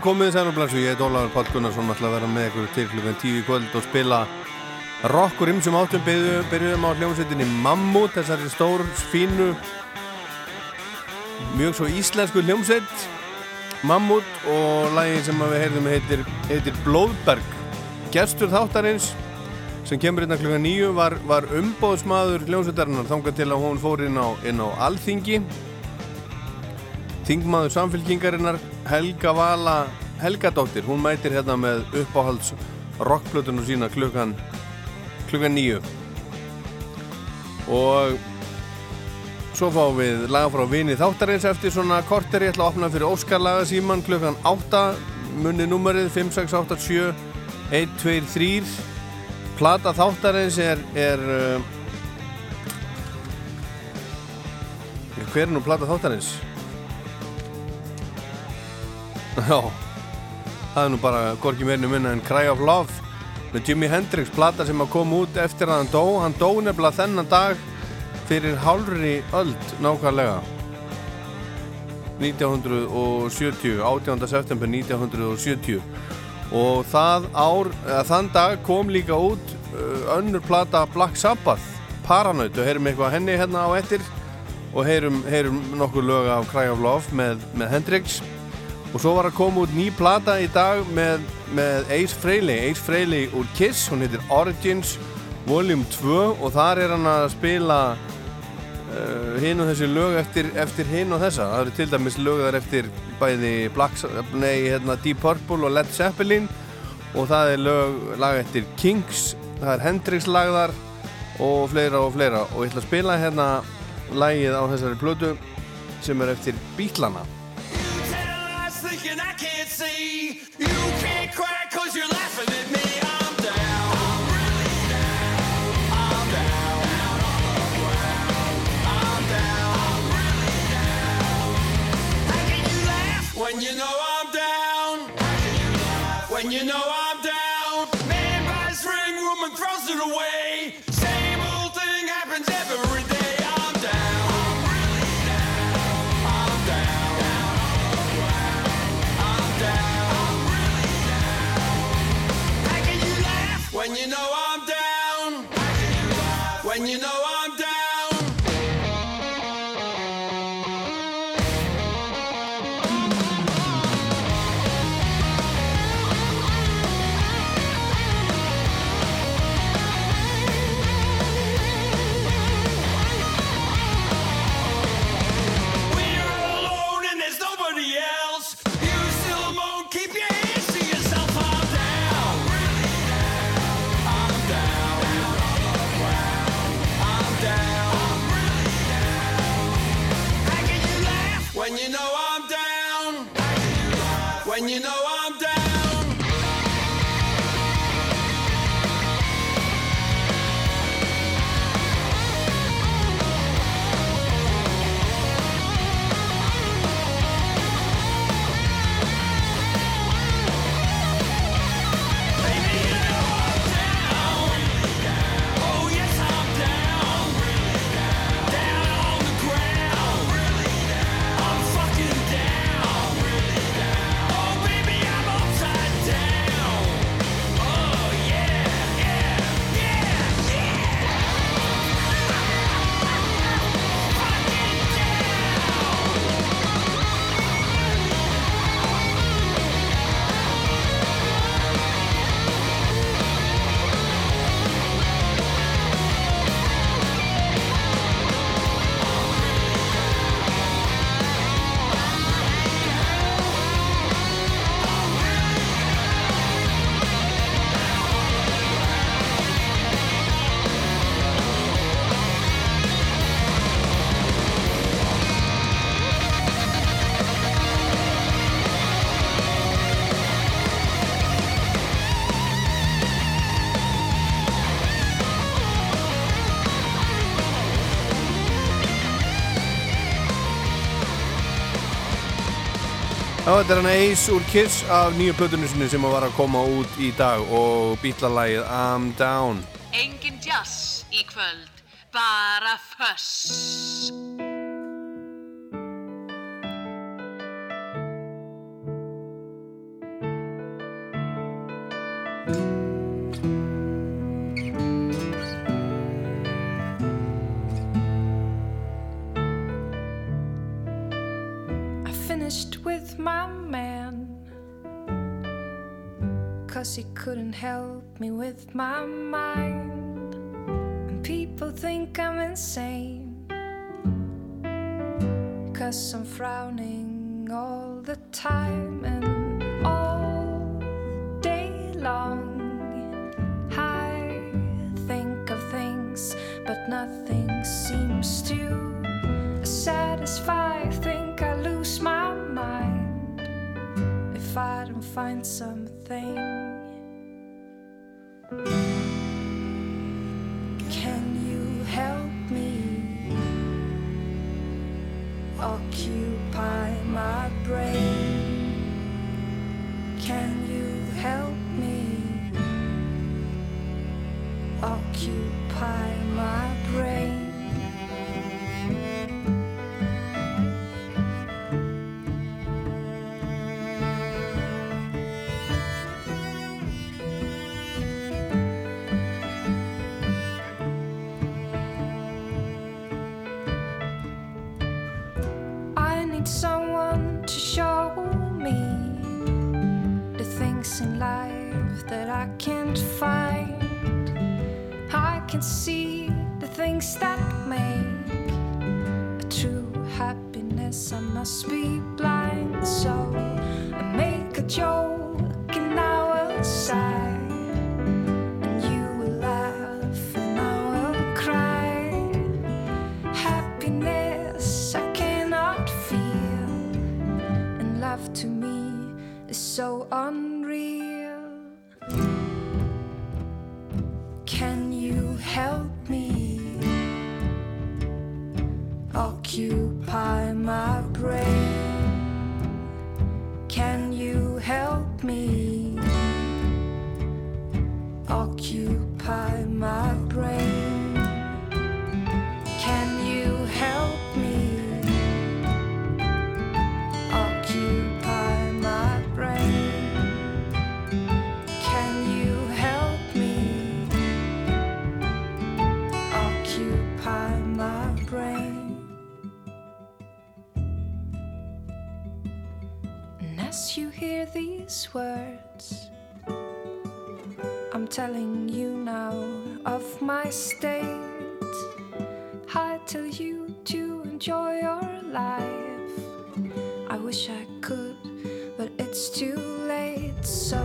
komið sælumblagsu, ég heit Ólaður Pál Gunnarsson ætla að vera með ykkur til klukkan 10 í kvöld og spila rockur ymsum áttum. Byrjuðum byrjuðum á hljómsveitinni Mammut þessari stór, fínu mjög svo íslensku hljómsveit. Mammut og lægin sem við heyrðum heitir, heitir Blóðberg. Gestur þáttarins sem kemur inn að klukkan 9 var, var umbóðsmaður hljómsveitarinnar. Þángar til að hún fór inn á, á Alþingi. Þingmaður samfélkingarinnar Helga Vala Helgadóttir, hún mætir hérna með uppáhalds rockplötunum sína klukkan klukkan nýju og svo fáum við laga frá vini þáttarins eftir svona korter. Ég ætla að opna fyrir Óskar lagasíman klukkan 8 munni nummerið 5687 123 plata þáttarins er, er uh, hver er nú plata þáttarins? Já. Það er nú bara gorki meirinu minna en Cry of Love með Jimi Hendrix plata sem að koma út eftir að hann dó. Hann dó nefnilega þennan dag fyrir hálfri öld nákvæmlega. 1970 18. september 1970 og það ár þann dag kom líka út uh, önnur plata Black Sabbath Paranoid. Og heyrum eitthvað henni hérna á ettir og heyrum, heyrum nokkur lög af Cry of Love með, með Hendrix og svo var að koma út ný plata í dag með, með Ace Frehley. Ace Frehley úr Kiss, hún heitir Origins Volume 2 og þar er hann að spila uh, hinn og þessi lög eftir, eftir hinn og þessa. Það eru til dæmis lögðar eftir bæði Black, nei, hérna, Deep Purple og Led Zeppelin og það er lög, lag eftir Kings það er Hendrix lagðar og fleira og fleira. Og ég ætla að spila hérna lagið á þessari plötu sem er eftir Bítlana thinking I can't see. You can't cry cause you're laughing at me. I'm down. I'm really down. I'm down. I'm down. I'm really down. How can you laugh when you know I'm down? How can you laugh when you know I'm þetta er hann Ace úr Kiss af nýju plötunni sinni sem var að koma út í dag og bítlalægið I'm Down Engin jazz í kvöld, bara föss. My man. Cause he couldn't help me with my mind. And people think I'm insane. Cause I'm frowning all the time and find something. see of my state. I tell you to enjoy your life. I wish I could, but it's too late. So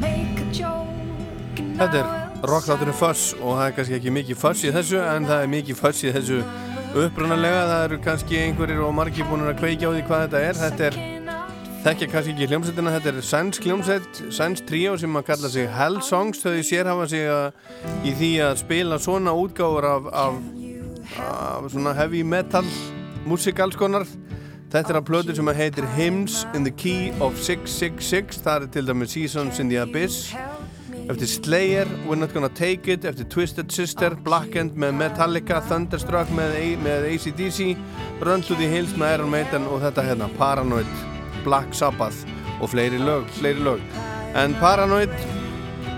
make a joke. and Þetta er I rockláturinn Fuss og það er kannski ekki mikið Fuss í þessu en það er mikið Fuss í þessu upprunalega það eru kannski einhverjir og margir búin að kveikja á því hvað þetta er þetta er, þekkja kannski ekki hljómsveitina þetta er sænsk hljómsveit, sænsk tríó sem að kalla sig Hell Songs. Þau sér hafa sig að, í því að spila svona útgáfur af, af, af svona heavy metal músík alls konar. Þetta er að plötur sem að heitir Hymns in the Key of 666 það er til dæmis Seasons in the Abyss. Eftir Slayer, We're Not Gonna Take It. Eftir Twisted Sister, Blackened með Metallica, Thunderstruck með, A með ACDC, Run to the Hills með Iron Maiden og þetta hérna Paranoid, Black Sabbath og fleiri lög, fleiri lög. En Paranoid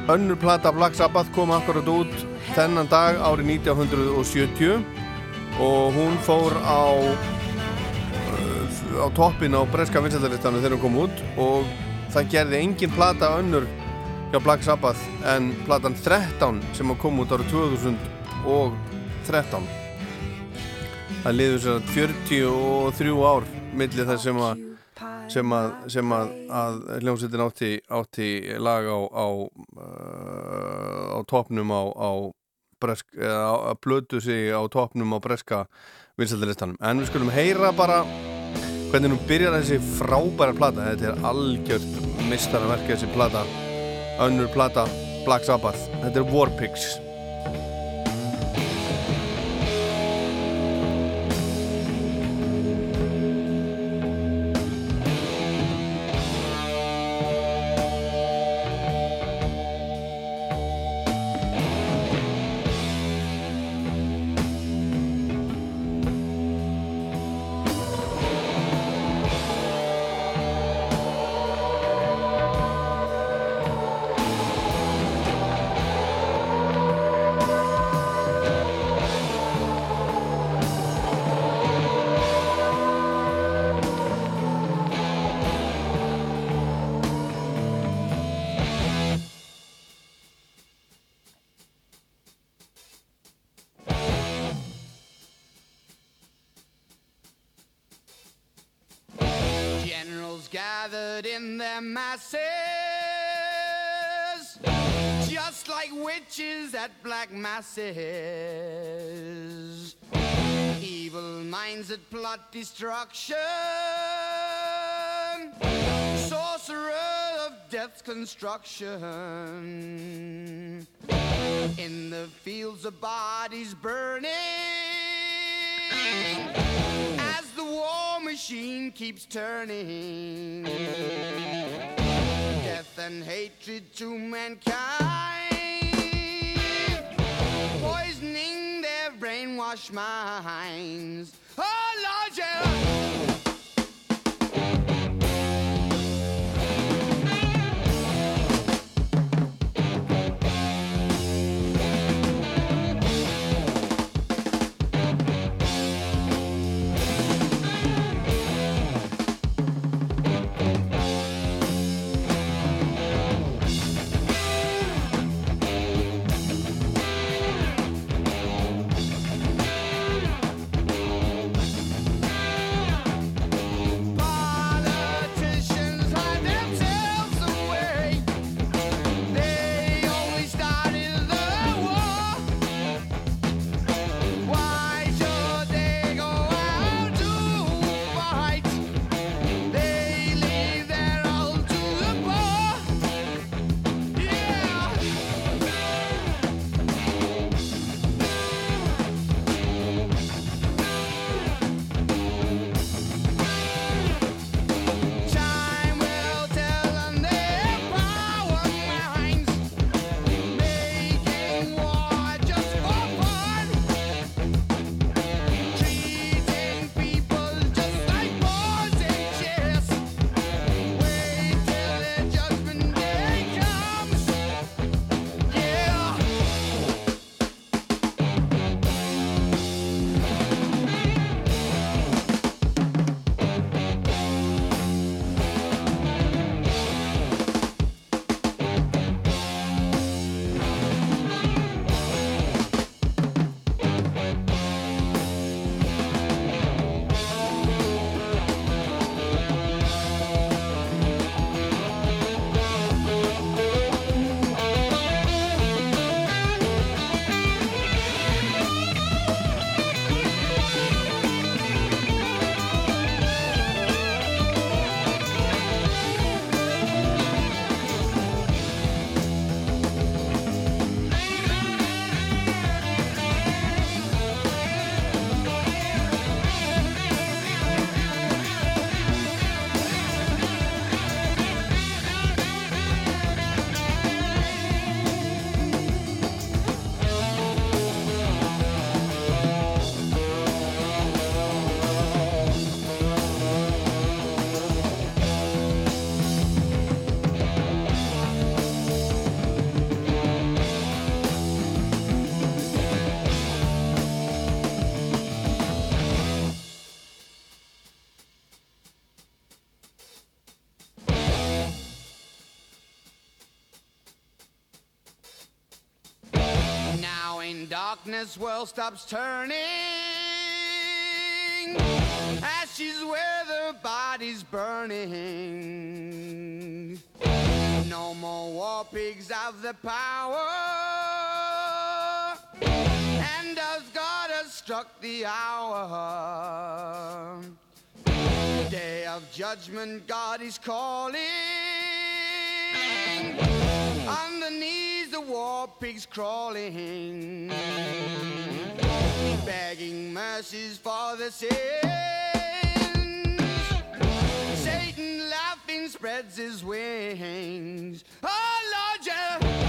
önnur plata Black Sabbath kom akkurat út þennan dag árið 1970 og hún fór á á toppin á breska vinsættarlistanum þegar hún kom út og það gerði engin plata önnur hjá Black Sabbath en platan 13 sem kom út árið 2013 það liður sér að 43 ár millir þess sem að sem að, sem að, að hljómsveitin átti, átti lag á á, uh, á topnum á, á bresk, eða að blödu sig á topnum á breska vinsættarlistanum en við skulum heyra bara hvernig nú byrjar þessi frábæra plata. Þetta er algjört mistaraverk þessi plata. Önnur plata Black Sabbath. Þetta er Warpigs witches at black masses. Evil minds that plot destruction, sorcerer of death's construction. In the fields of bodies burning, as the war machine keeps turning. Death and hatred to mankind, poisoning their brainwashed minds. Oh, darkness, world stops turning. Ashes where the body's burning. No more war pigs have the power. And as God has struck the hour. Day of judgment, God is calling. On the knees, the war pigs crawling, begging mercies for the sins. Satan laughing spreads his wings. Oh Lord, yeah.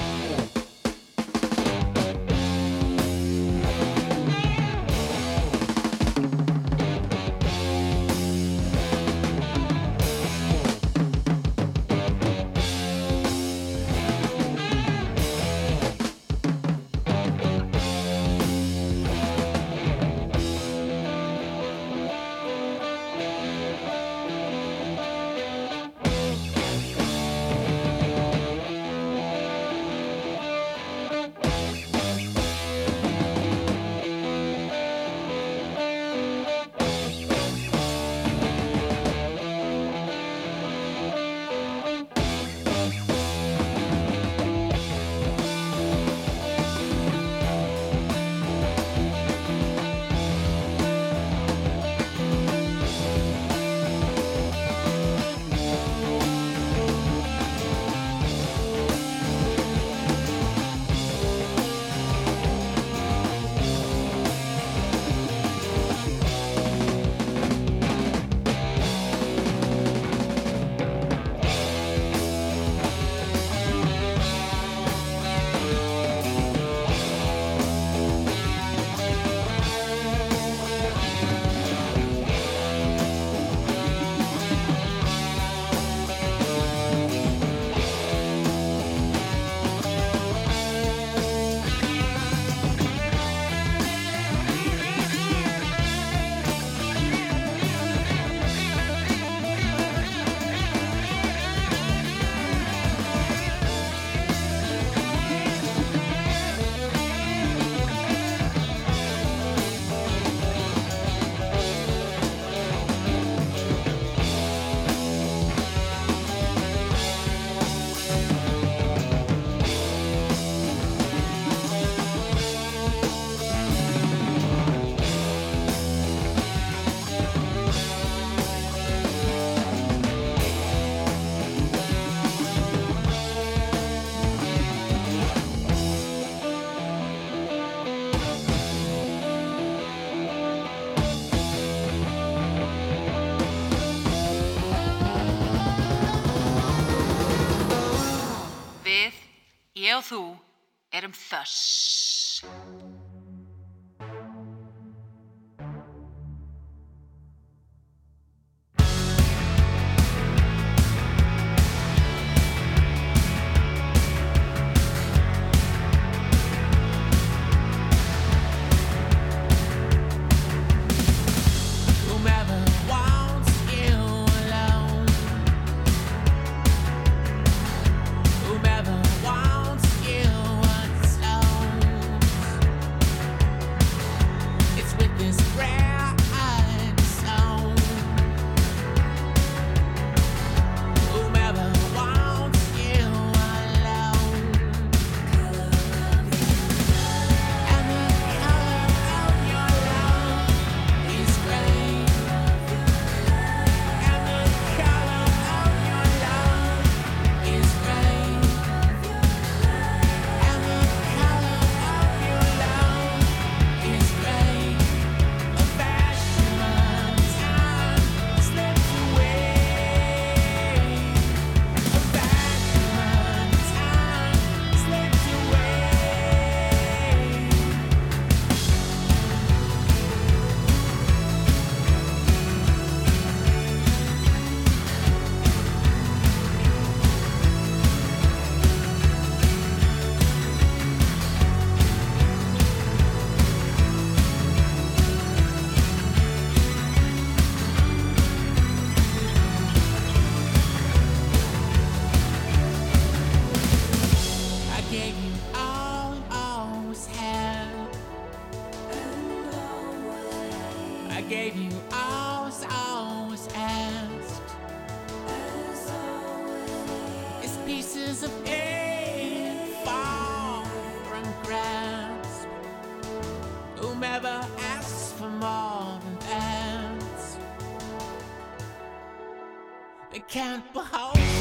I can't be.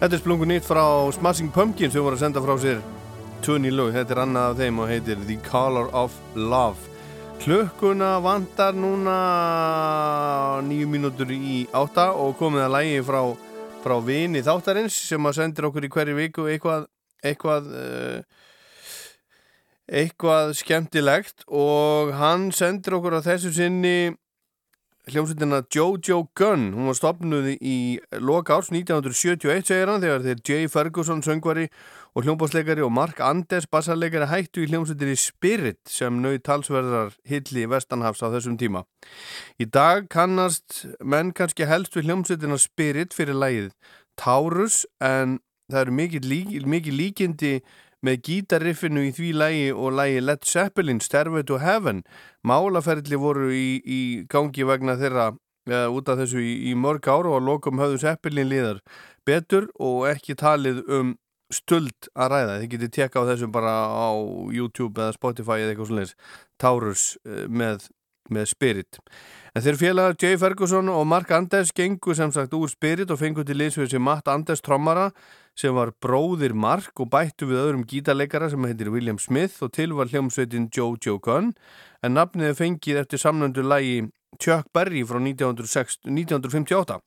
Þetta er splungu nýtt frá Smashing Pumpkins. Sem voru að senda frá sér ný lög, þetta er annað af þeim og heitir The Color of Love. Klukkuna vantar núna nýju mínútur í átta og komið að lægi frá, frá vini þáttarins sem að sendir okkur í hverju viku eitthvað eitthvað uh, eitthvað skemmtilegt. Og hann sendir okkur á þessu sinni hljómsveitina Jojo Gunn hún var stopnuð í loka árs 1971 segir hann þegar þeir Jay Ferguson söngvari og hljómbásleikari og Mark Anders bassarleikari hættu í hljómsveitinni Spirit sem nau talsverðar hilli Vestanhafs á þessum tíma. Í dag kannast menn kannski helst við hljómsveitina Spirit fyrir lægið Taurus en það eru mikið, lík, mikið líkindi með gítarriffinu í því lægi og lægi Led Zeppelin Stairway to Heaven málaferðli voru í, í gangi vegna þeirra eða út af þessu í, í mörg ára og að lokum höfðu Zeppelin liðar betur og ekki talið um stuld að ræða. Þið getið tekka á þessu bara á YouTube eða Spotify eða eitthvað svolítið Taurus eh, með, með Spirit. En þeir félagar Jay Ferguson og Mark Anders gengu sem sagt úr Spirit og fengu til liðsverð sem Matt Anders trommara sem var bróðir Mark og bættu við öðrum gítarleikara sem heitir William Smith og til var hljómsveitin Joe Gunn en nafnið fengið eftir samnöndu lægi Chuck Berry frá 1906, 1958.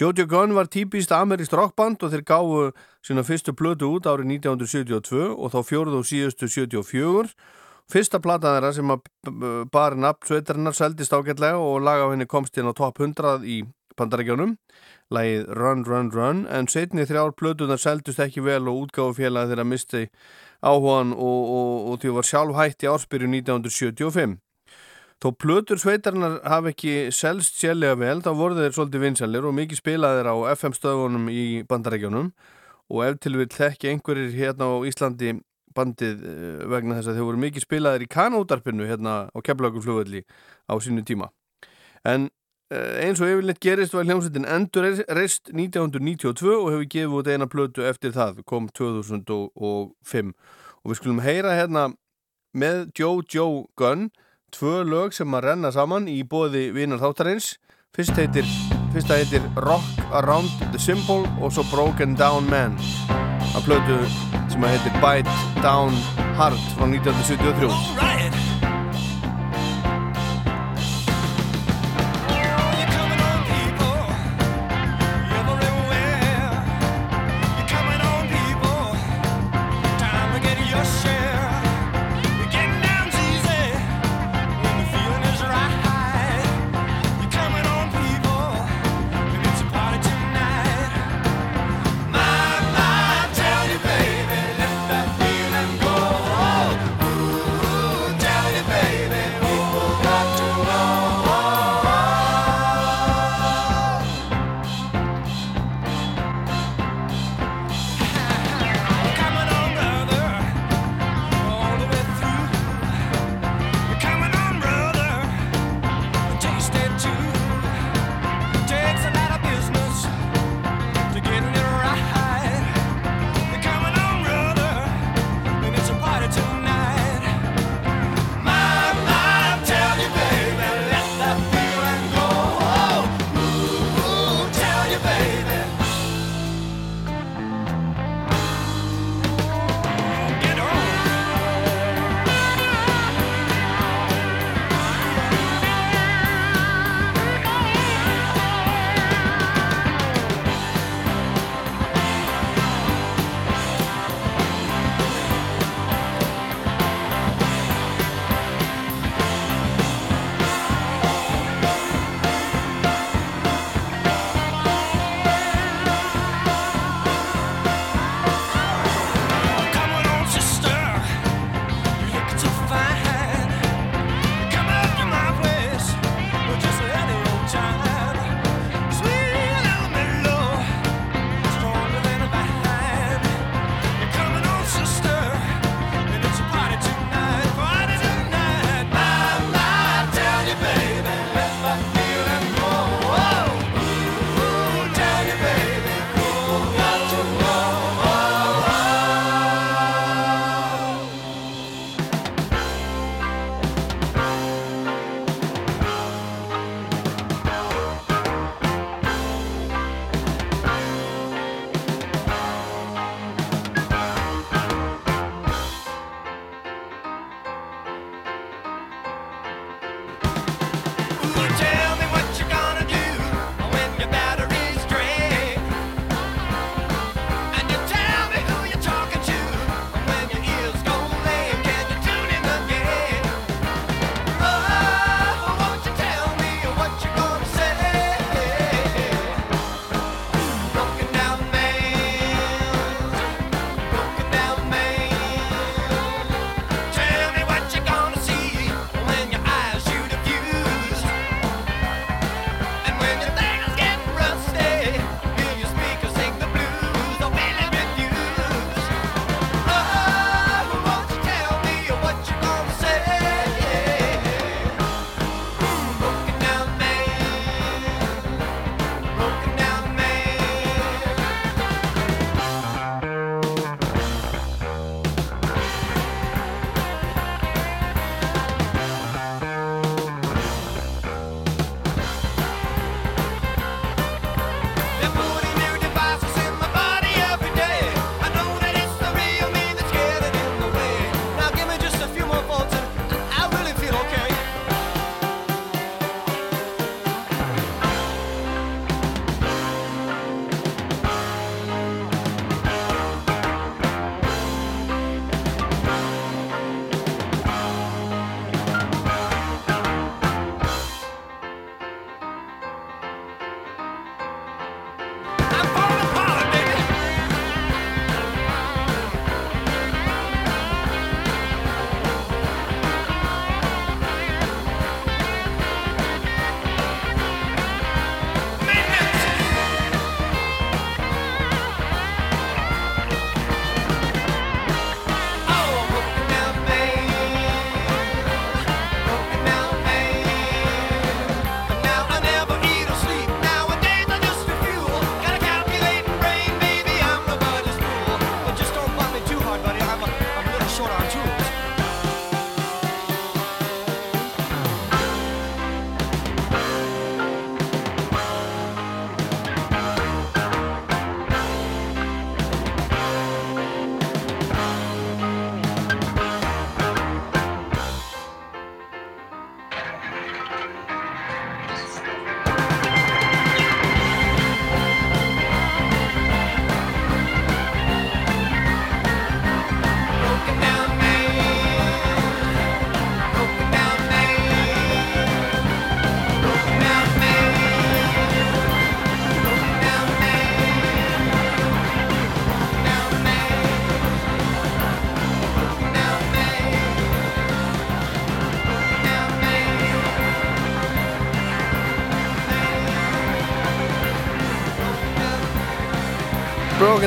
Jojo Gunn var típist ameríst rockband og þeir gáðu sína fyrstu blödu út árið 1972 og þá fjóruð og síðustu 74. Fyrsta plata þeirra sem bar nafn sveitarinnar seldist ágætlega og laga á henni komst inn á top 100 í bandarækjónum, lagið Run Run Run, en setni þrjár blödunar seldust ekki vel og útgáðu félagi þeirra misti áhugan og, og, og því var sjálf hætt í ársbyrju 1975. Þó plötur sveitarinnar hafi ekki selst sérlega vel, þá voru þeir svolítið vinsalir og mikið spilaðir á FM stöðunum í bandarækjunum og ef til vil þekki einhverjir hérna á Íslandi bandið eh, vegna þess að þeir voru mikið spilaðir í kanútarpinu hérna á Keflagurflugvelli á sínu tíma. En eh, eins og yfirleitt gerist var hljómsveitin endur reist 1992 og hefur gefið út eina plötu eftir það, kom 2005 og við skulum heyra hérna með Joe Joe Gunn tvö lög sem að renna saman í bóði vinar þáttarins. Fyrst heitir, fyrsta heitir Rock Around the Symbol og svo Broken Down Man að plötu sem að heitir Bite Down Hard frá 1973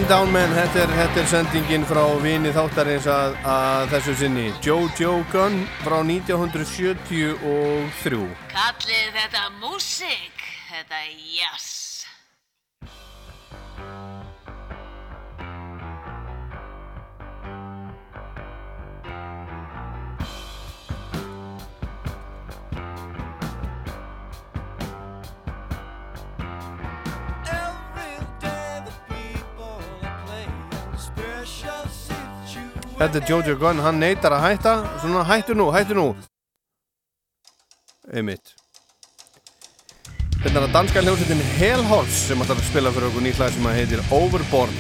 Broken Down Man, þetta er, þetta er sendingin frá vini þáttarins að, að þessu sinni. Jojo Gunn frá 1973 Kallið þetta músík, þetta jazz. Every Þetta er Jojo Gunn, hann neytar að hætta. Svona hættu nú, hættu nú. Einmitt. Þetta er að danska hljómsveitin Hellhorse sem ætlar að spila fyrir okkur nýtt lag sem að heitir Overboard.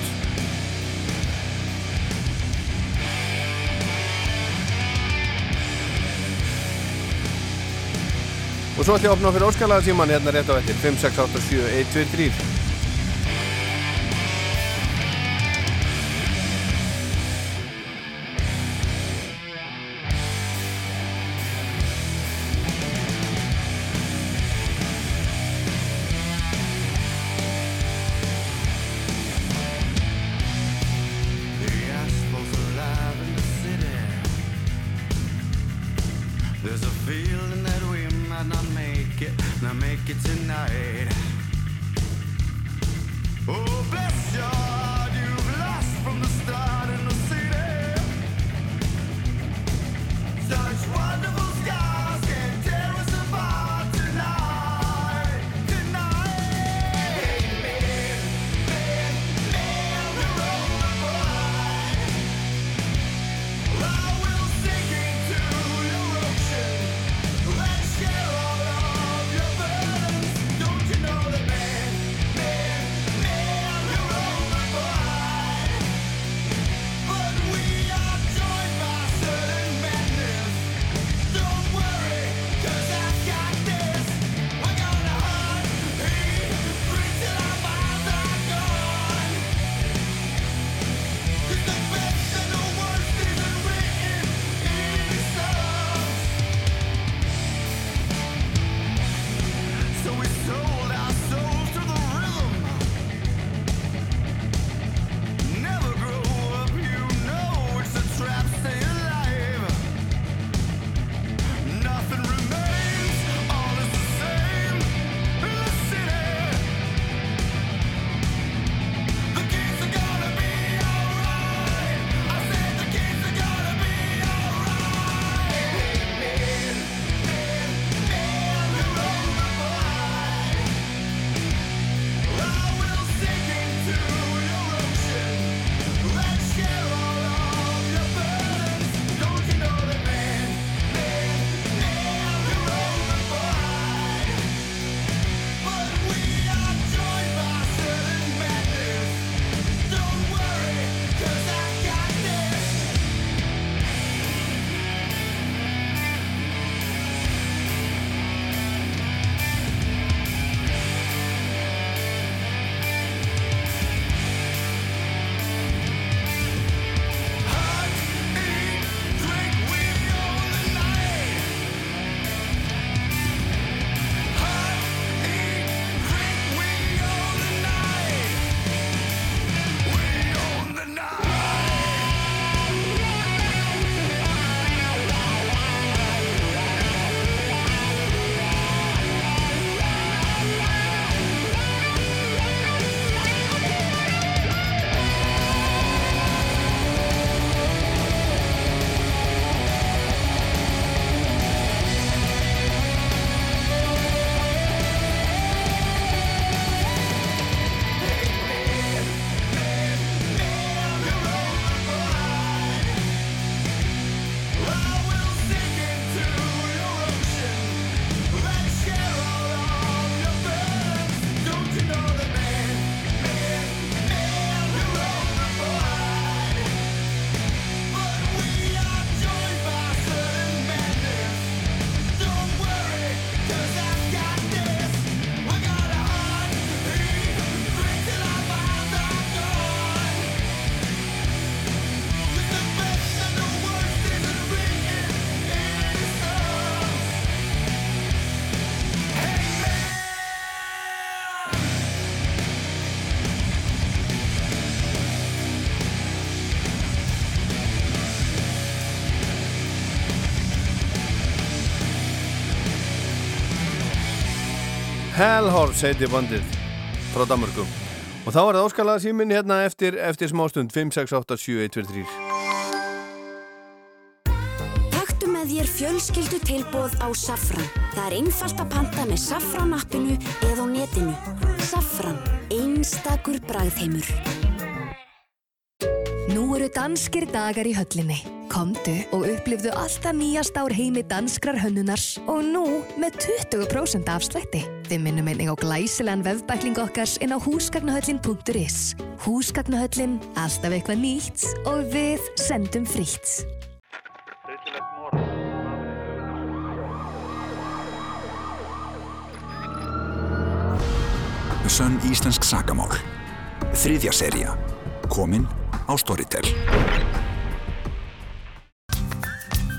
Og svo ætlum ég að opna fyrir óskalaða tíman hérna rétt á eftir. 5, 6, 8, 7, 1, 2, 3 Hellhorse heiti bandið frá Danmörku og þá er það óskalaða síminn hérna eftir, eftir smástund 5, 6, 8, 7, 1, 2, 3 Taktu með þér fjölskyldu tilbúð á Safran. Það er einfalt að panta með Safran appinu eða á netinu. Safran, einstakur bragðheimur. Nú eru danskir dagar í höllinni. Komdu og upplifðu alltaf nýjast ár heimi danskrar hönnunars og nú með 20% afslætti. Þið minnum einnig á glæsilegan vefbækling okkars inn á húsgagnahöllin.is. Húsgagnahöllin, alltaf eitthvað nýtt og við sendum frítt. Sönn íslensk sagamál Þriðja seria Komin á Storytel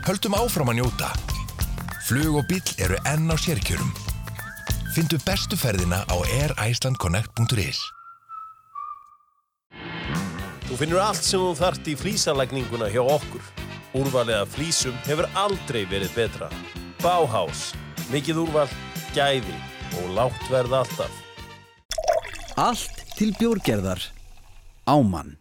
Höldum áfram að njóta. Flug og bíll eru enn á sérkjörum. Findu bestu ferðina á airicelandconnect.is Þú finnur allt sem þú þart í flísalægninguna hjá okkur. Úrvalega flísum hefur aldrei verið betra. Bauhaus. Mikið úrval, gæði og lágt verð alltaf. Allt til bjórgerðar. Ámann.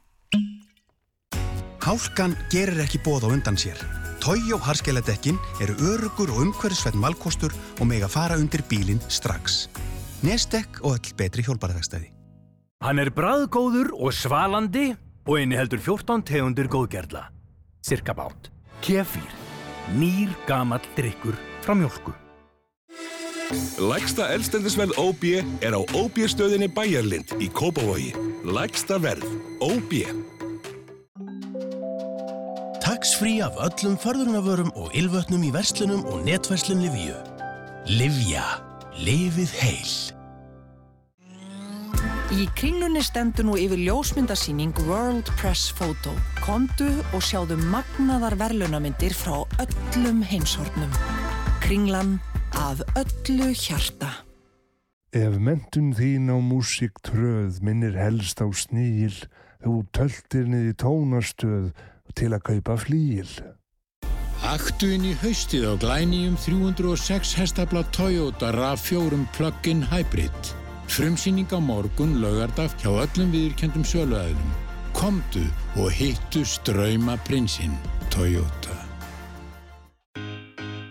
Hálkan gerir ekki bóð á undan sér. Toyó harskeiladekkin eru örugur og umhverfisvætt malkostur og mega fara undir bílinn strax. Nestek og öll betri hjólbarðvegstæði. Hann er bræðgóður og svalandi og inni heldur 14 tegundir góðgerla. Cirka bát. Kefír. Nýr gamall drikkur frá mjölku. Lægsta elstendisverð OB er á OB stöðinni Bæjarlind í Kópavogi. Lægsta verð OB. Tax-free af öllum förðunavörum og ylvötnum í verslunum og netverslun Livíu. Livja. Lifið heil. Í kringlunni stendur nú yfir ljósmyndasýning World Press Photo. Kondu og sjáðu magnaðar verðlunamyndir frá öllum heimshornum. Kringlan af öllu hjarta. Ef mentun þín á músík tröð minnir helst á sníl, þú töltir niður tónastöð til að kaupa flíil. Aktu inn í haustið á glænýjum 306 hestafla Toyota RAV4 plug-in hybrid. Frumsýning á morgun laugardag hjá öllum viðurkendum söluæðlum. Komdu og hittu ströyma prinsinn Toyota.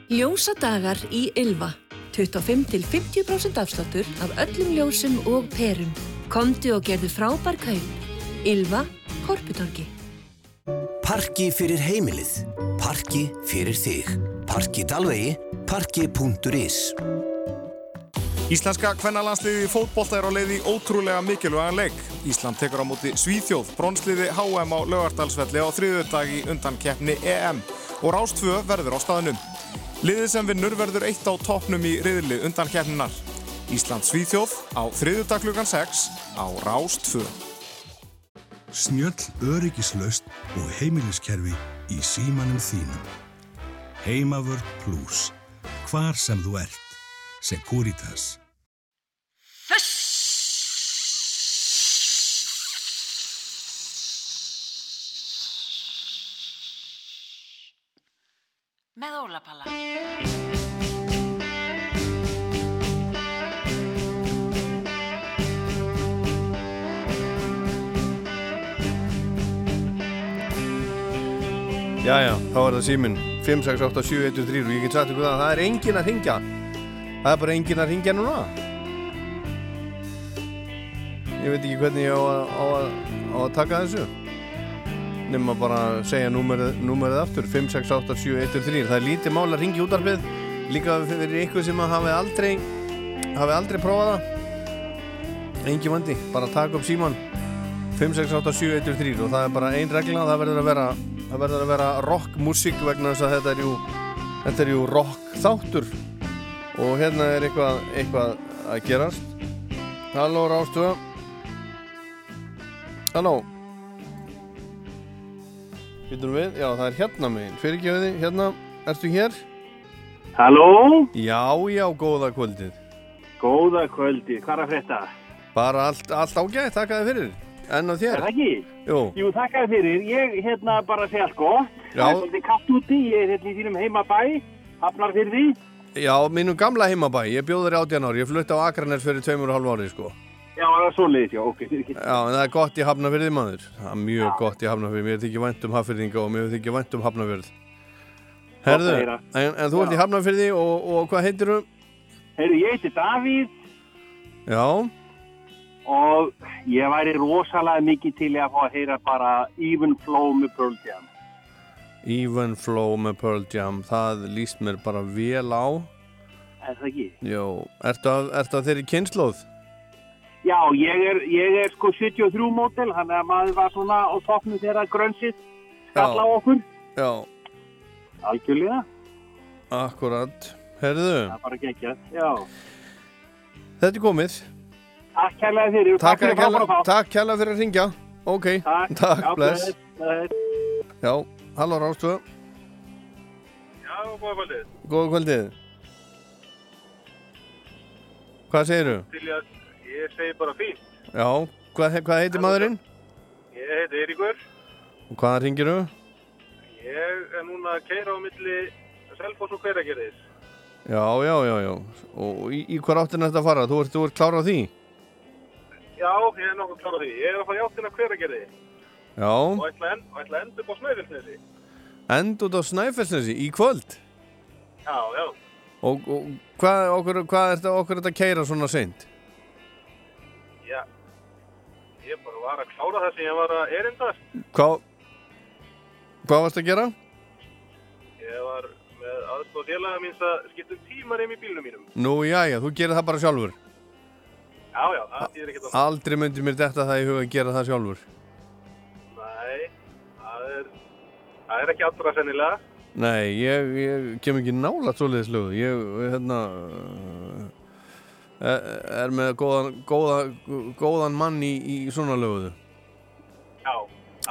Ljósadagar í Ylva. 25-50% afsláttur af öllum ljósum og perum. Komdu og gerðu frábær kaup. Ylva, Korputorgi. Parki fyrir heimilið. Parki fyrir þig. Parki Dalvegi. Parki.is Íslenska kvennalandsliði fótbolta er á leið í ótrúlega mikilvægan leik. Ísland tekur á móti Svíþjóð, bronsliði HM á Laugardalsvelli á þriðudag í undan keppni EM og Rástfö verður á staðnum. Liðið sem vinnur verður eitt á toppnum í riðli undan keppninar. Ísland Svíþjóð á þriðudag klukkan 6 á Rástfö. Snjöll öryggislaust og heimiliskerfi í símanum þínum. Heimavörð Plus. Hvar sem þú ert. Securitas. Með ólapalla. Jæja, þá er það síminn. 5, 6, 8, 7, 1, 3 og ég get sagt ykkur það að það er engin að ringja það er bara engin að ringja núna. Ég veit ekki hvernig ég á að, á að, á að taka þessu. Nema bara að segja númerið, aftur. 5, 6, 8, 7, 1, 3 það er lítið mál að ringja útarpið líka fyrir ykkur sem hafi aldrei hafi aldrei prófað það. Engin vandi, bara taka upp síman 5, 6, 8, 7, 1, 3 og það er bara ein regla, það verður að vera það verður að vera rockmusík vegna þess að þetta er jú þetta er jú rock þáttur og hérna er eitthvað eitthvað að gerast. Halló Rástu Halló. Býtum við, já það er hérna megin. Fyrirgjöði, hérna, ertu hér? Halló? Já, já, góða kvöldið. Góða kvöldi, hvað er að frétta? Bara allt, allt ágætt, þakka þið fyrir En á þér? Er það ekki? Jú. Jú, þakka fyrir. Ég hérna bara segja. Já. Það er svolítið kallt úti, ég er hérna í þínum heimabæ, hafnar fyrir því. Já, mínum gamla heimabæ, ég bjóður 18 ári, ég flutti á Akranes fyrir tveimur og hálf ári, sko. Já, það er svoleiðis, já, ok. Já, en það er gott í Hafnafyrði, maður. Það er mjög gott í Hafnafyrði, mér þykir vænt um Hafnafyrðinga og mér þykir vænt um Hafnafyrð. Herðu, en, en þú ert í Hafnafyrði og, og hvað heitir þú? Heyrðu, ég heiti Davíð Já, og ég væri rosalega mikið til að fá að heyra bara Even Flow með Pearl Jam. Even Flow með Pearl Jam, það líst mér bara vel á. Er það ekki? Jó, ertu að, ertu að þeirri kynnslóð? Já, ég er, ég er sko 73 mótel, þannig að maður var svona á toppnum þegar grönsið skall á okkur. Já, Algjörlega, akkurat. Herðu, það er bara geggjað, já. þetta er komið. Takk kærlega fyrir. Takk, fyrir takk kærlega fyrir að ringja. Ok, Takk, takk já, bless. bless, bless. Já, halló Rástu, Já, góða kvöldið. góða kvöldið. Hvað? Til að, ég segi bara fínt. Já, hvað, hvað heitir maðurinn? Ég heiti Eiríkur. Og hvaðan ringirðu? Ég er núna að keira á milli Selfoss og Hveragerðis. Já, já, já, já. Og í, í hvað áttin þetta að fara? Þú ert, þú ert klár á því? Já, ég er nokkuð klar á því. Ég er að fara í áttina Hveragerði Já, og ætla, en, og ætla að enda upp á Snæfellsnesi. end út á Snæfellsnesi í kvöld. Já, já. Og, og hvað, okkur, hvað er þetta að keira svona seint? Já. Ég bara var að klára það sem ég var að erindast. Hvað, hvað varst að gera? Ég var með aðstof félaga míns að skipta um tímar heim í bílnum mínum. Nú, já, já, þú gerir það bara sjálfur. Já, já, það þýðir ekki það. Aldrei myndi mér þetta það í huga að gera það sjálfur. Nei, það er, það er ekki allra sennilega. Nei, ég, ég kem ekki nála svoleiðis lögu. Ég, hérna, er, er með góðan, góða, góðan mann í, í svona löguðu. Já,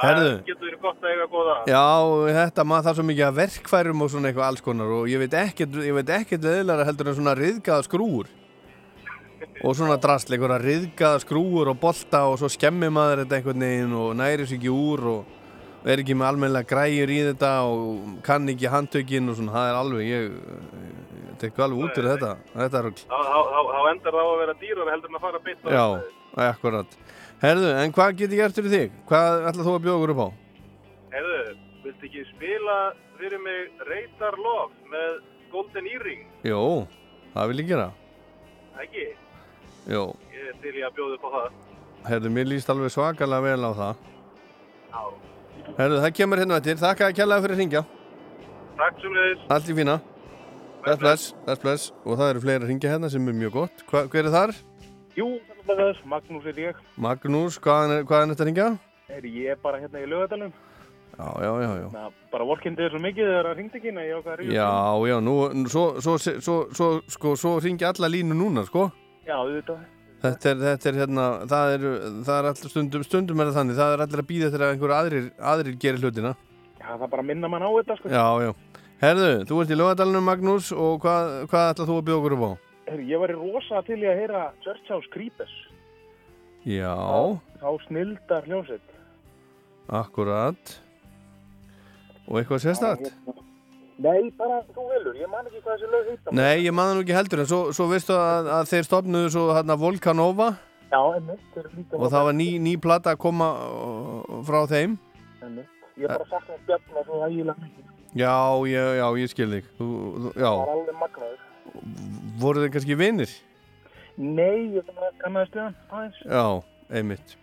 það getur verið gott að eiga góða. Já, þetta maður þarf svo mikið að verkfærum og svona eitthvað alls konar og ég veit ekkert, ég veit ekkert leðilega heldur en svona riðgaða skrúur og svona drasl, einhverja riðgaða skrúur og bolta og svo skemmi maður þetta einhvern veginn og næri sig ekki úr og er ekki með almennilega græjur í þetta og kann ekki handtökin og svona, það er alveg, ég, tek alveg út úr þetta, þetta er rugl. Þá, endar það á að vera dýrar heldur en að fara beint á Já, akkurat. Herðu, en hvað get ég fyrir þig? Hvað ætla þú að bjóða okkur upp á? Heyrðu, viltu ekki spila fyrir mig Radar Love með Golden Earring? Jó, það vil ég gera. Ekki? Jó, Ég er til í að bjóða upp á það. herðu, mér líst alveg svakalega vel á það. Já. Herðu, það kemur hérna eftir. Þakka að kjallaði fyrir að ringja. Takk sem leiðis. Allt í fína. Bless, bless, bless, bless. Og það eru fleiri að ringja hérna sem er mjög gott. Hva, hver er þar? Jú, Magnús er ég. Magnús, hvaðan er, hvaðan er þetta að ringja? Er ég er bara hérna í lögadalum. Já, já, já, já. Na, bara vorkindið er svo mikið þegar það ringt ekki, en ég ákvað að ríða. Já, já, nú, svo, svo, svo, sko, svo ringja alla línu núna, sko. Já, auðvitað. Þetta er, þetta er hérna, það er, það er alltaf stundum, stundum er það þannig, það er allir að býða þegar einhver aðrir, aðrir gerir hlutina. Já, það bara minna mann á þetta, sko. Já, já. Herðu, þú ert í lögadalunum, Magnús, og hvað, hvað ætlað þú að bjóða okkur upp á? Heyrðu, ég var í rosa til í að heyra Church House Creepers. Já, Þá snildar hljómsveit. akkurat. Og eitthvað sérstætt? Nei, bara þú velur. Ég man ekki hvað þessi lög heita. Nei, ég man það nú ekki heldur, en svo, svo veistu að, að þeir stopnuðu svo hérna Volcanova Já, líka og það var ný, ný plata að koma uh, frá þeim. Einmitt. Ég er bara sakna Bjarnar svo ægilega mikið. Já, já, já, ég skil þig. Þú, þú, Það var alveg magnaður. voru þeir kannski vinir? Nei, ég að kannaði stuðan aðeins. Já, einmitt.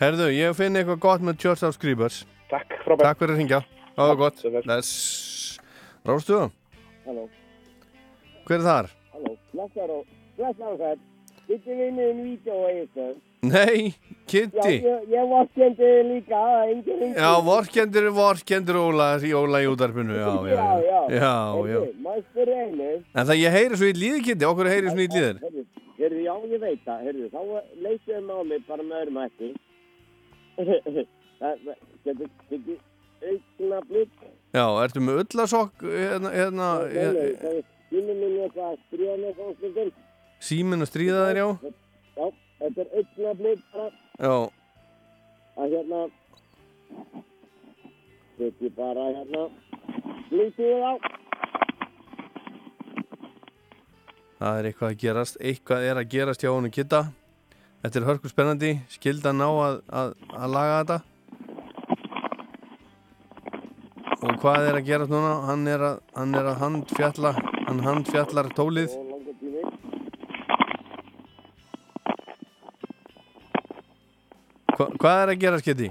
Herðu, ég finn eitthvað gott með Church of Scribers. Takk, frábært. Takk fyrir að hringja. Það var gott. Bless. Rástu? Halló, Hver er þar? halló, blessar og, blessar og það. Kitty vinnur en vídeo og eitthvað. Nei, Já, Kitty. ég, ég vorkendi líka, það er engin ringi. Já, vorkendur, vorkendur Óla í Óla í útarpinu. Já, já, Já, já. já. Já, já. Maður spyrir einu. En það ég heyri svo í líði, Kitty. Okkur heyri svo í líðir. Heyrðu, heyrðu, já, ég veit það. Heyrðu, þá leysum á mig bara með öðrum hætti. Það getur, aukna blikk. Já, ertu með öllasokk hérna, hérna, hérna Sýnum minn eitthvað að stríða með fónstundum. síminn að stríða þér, já? Já, þetta er bara Já, að hérna Þetta bara hérna Blítið á Það er eitthvað að gerast, eitthvað er að gerast hjá honum Kitta. Þetta er hörku spennandi, skilda ná að, að, að laga þetta. Og hvað er að gerast núna? Hann er að, hann er að handfjalla, hann handfjallar tólið. Hva, hvað er að gerast Kitti?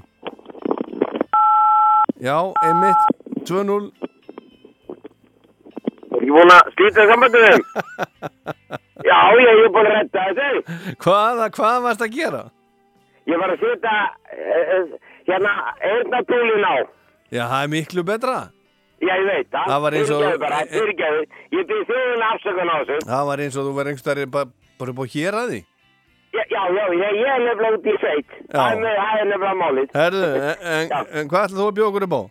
Já, einmitt, 2-0. Ég slíta sambandið þeim. Já, ég er búin að redda þessu. Hvað, hvað varst að gera? Ég var að setja uh, hérna eirnatúlin á. Já, það er miklu betra. Já, ég veit það. Það var eins og- Fyrirgefðu bara, fyrirgefðu. Ég byrði þjóðin afsökun á þessu. Það var eins og þú verður einhverstari bara, á hér að því. Já, já, já, ég, ég er nefnilega út í sveit. Það er með- það er nefnilega málið. Herðu, en, en, en hvað ætlaðu þú að bjóða okkur upp á?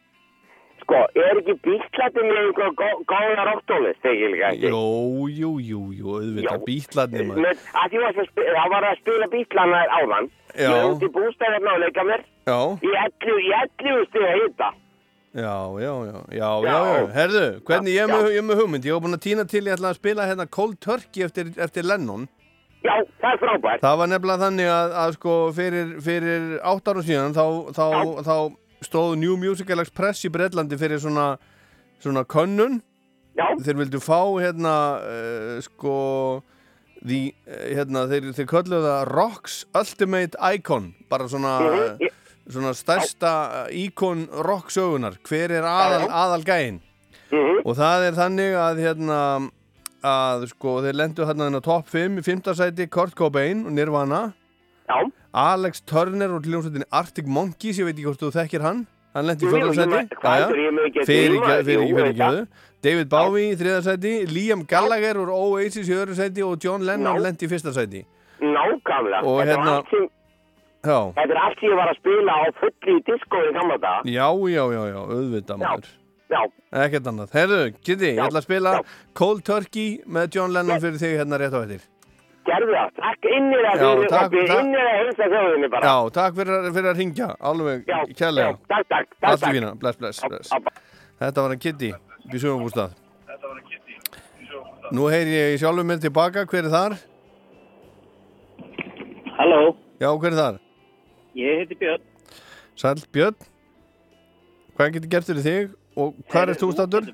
Sko, er ekki bíklættin með einhver gó- góða rocktónlist, þegar líka ekki? Jú, jú, jú, jú, auðvitað, bítlarnir maður. Með, að því varst að spila, það var að spila bíklana áðan. Já. Ég er út í bústæðarna og leika mér. Já, Í 11, í 11 stiga hýta. Já, já, já, já, já, já. Herðu, hvernig ég er með, ég með hugmynd, ég var búin að týna til, ég ætla að spila hérna Cold Turkey eftir, eftir Lennon. Já, það er frábært. Það var nefnilega þannig að, að sko fyrir, fyrir átt árum síðan þá, þá, þá stóð New Musical Express í Breitlandi fyrir svona, svona könnun. Já. Þeir vildu fá hérna uh, sko því, uh, hérna, þeir, þeir kölluðu það Rocks Ultimate Icon bara svona, Mhm, ég- svona stærsta íkon rock sögunar. Hver er aðal, aðal gæinn? Mhm. Og það er þannig að hérna að sko þeir lendu hérna á top 5 í 5. sæti Kurt Cobain og Nirvana Já. Alex Turner og hljómsveitinni Arctic Monkeys, ég veit ekki hvort þú þekkir hann hann lendi í Jú, jú, 4. ég sæti ekki fyrir veit það. David Bowie í 3. sæti Liam Gallagher úr Oasis í 2. sæti og John Lennon lendi í 1. sæti Nákvæmlega. Og hérna- Já, Þetta er allt ég var að spila á fulli í disko í gamla daga. já, já, já, já, auðvitað maður Já. Ekkert annað. Herðu, Kitty, ég ætla að spila Cold Turkey með John Lennon fyrir þig hérna rétt á eftir. Gerðu það. Takk innir að Já, fyrir takk- oppi, takk. innir að heilsa þjóðinni bara. Já, takk fyrir, að- fyrir að ringja, alveg kærlega. já, takk, takk, takk, Allt í fína, bless, bless, bless. Þetta var hann Kitty, við sögum Nú heyri ég sjálfur mér tilbaka, hver er þar? Halló, Já, hver er þar? Ég heiti Björn. Sæll Björn, hvað getur gert fyrir þig og hvað er þú státtur?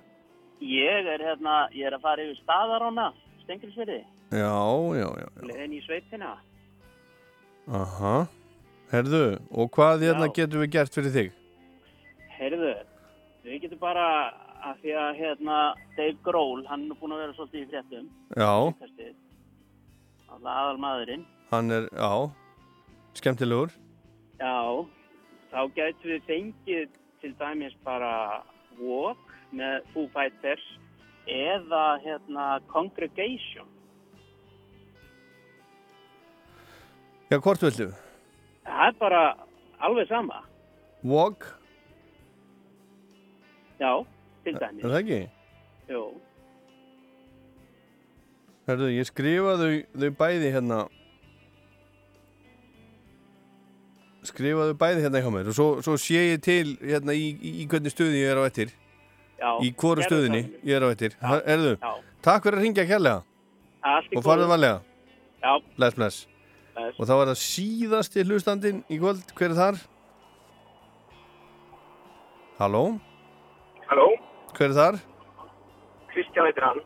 Ég er hérna, ég er að fara yfir staðarána, Stengilsverði, Já, já, já, leiðin í sveitina. aha. Herðu, og hvað hérna Já. getum við gert fyrir þig? Heyrðu, við getum bara, að því að hérna Dave Grohl, hann er búin að vera svolítið í fréttum. Já. Alltaf aðal maðurinn. hann er, já, skemmtilegur. Já, þá gætum við fengið til dæmis bara Walk með Foo Fighters eða hérna Congregation. Já, hvort viltu? Það er bara alveg sama. Walk, Já, til dæmis. er það ekki? Jú, Herðu, ég skrifa þau, þau bæði hérna skrifa þau bæði hérna hjá mér og svo, svo sé ég til hérna í, í, í hvernig stöði ég er á ettir já. í hvoru gerðu stöðinni það. ég er á ettir Herðu, Já. takk fyrir að ringja kærlega og farðu Já. bless, bless. Bless. og þá er það síðasti hlustandinn í kvöld, hver er þar? Halló? Halló, Hver er þar? Kristján heitir hann.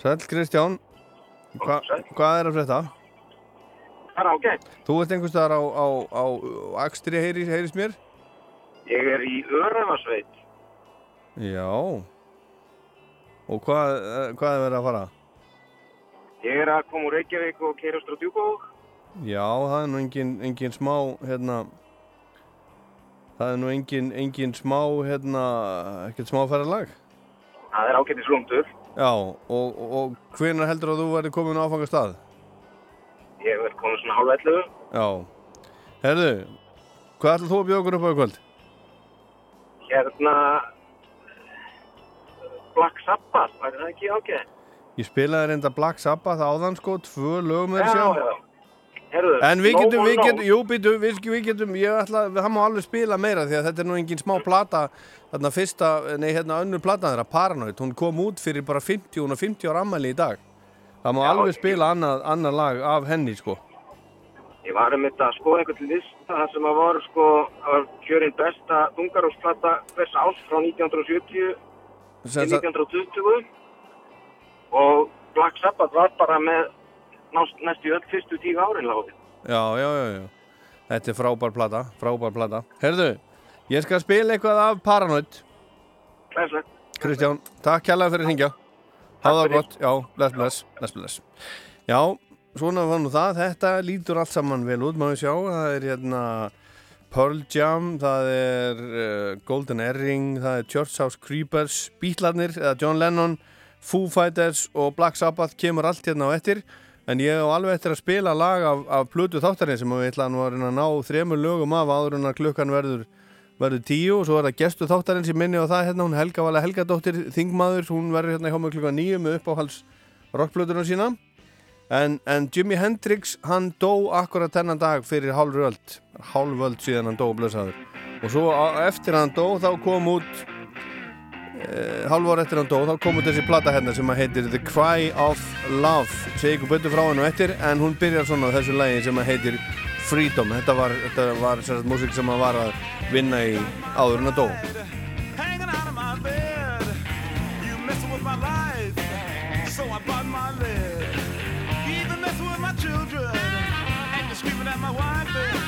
Sæll Kristján Hva, hvað er að frétta? Það er ágætt. Þú ert einhvers staðar á, á, á, á Akstri heyris, heyris mér? Ég er í Örafarsveit. Já Og hvað, eh, hvað er verið að fara? Ég er að koma úr Reykjavík og keirast á Djúkók. Já, það er nú engin, engin smá hérna Það er nú engin, engin smá hérna, ekkert smá ferðalag Það er ágættis rúndur. Já, og, og, og hvenær heldur að þú verði komin á áfangastað? Ég er komin svona hálf 11. Já Herðu, hvað ætlar þú að bjóða okkur upp á kvöld? Hérna... Black Sabbath, var það ekki ágætt? Ég spilaði reynda Black Sabbath áðan sko, tvö lögum er Já, já. Herðu, En við getum, við getum, jú, býtu, við, við getum, ég ætla, hann má alveg spila meira því að þetta er nú engin smá plata, þarna fyrsta, nei, hérna önnur plata þeirra, Paranoid, hún kom út fyrir bara 50, hún er 50 ára ammæli í dag Það má alveg spila annað, annað lag af henni sko. Ég var um þetta að skoða einhvern lista þar sem að var sko að kjörin besta þungarósplata hvers árs frá 1970 til Sem sagt- 1920 og Black Sabbath var bara með næstu öll fyrstu tíu árin láði. Já, já, já, já. Þetta er frábær plata, frábær plata. Herðu, ég skal spila eitthvað af Paranoid. Glæslegt. Kristján, takk kærlega fyrir að hringja. Það gott, já, bless, bless, bless, bless. Já, svona var nú það, þetta lítur allt saman vel út, við sjá, það er hérna Pearl Jam, það er uh, Golden Earring, það er Church House Creepers, Beatlarnir, eða John Lennon, Foo Fighters og Black Sabbath kemur allt hérna á eftir, en ég á alveg eftir að spila lag af, af plötu þáttarinn sem við ætla nú að reyna að ná þremur lögum af áður en að klukkan verður verður tíu og svo er það gestu þáttarins í minni og það hérna hún Helga Vala Helgadóttir Þingmaður, hún verður hérna hjá mig klukkan nýju með uppáhals rockblöðurinn sína. En, en Jimi Hendrix hann dó akkurat þennan dag fyrir hálfröld hálföld síðan hann dó blöðsaður og svo á, eftir hann dó þá kom út e, hálf ár eftir hann dó þá kom út þessi plata hérna sem að heitir The Cry of Love. Segi ykkur betur frá hennu eftir en hún byrjar svona á þessu lagi sem að heitir Freedom. Þetta var, þetta var sérst músík sem að var að vinna í áður en að dó. You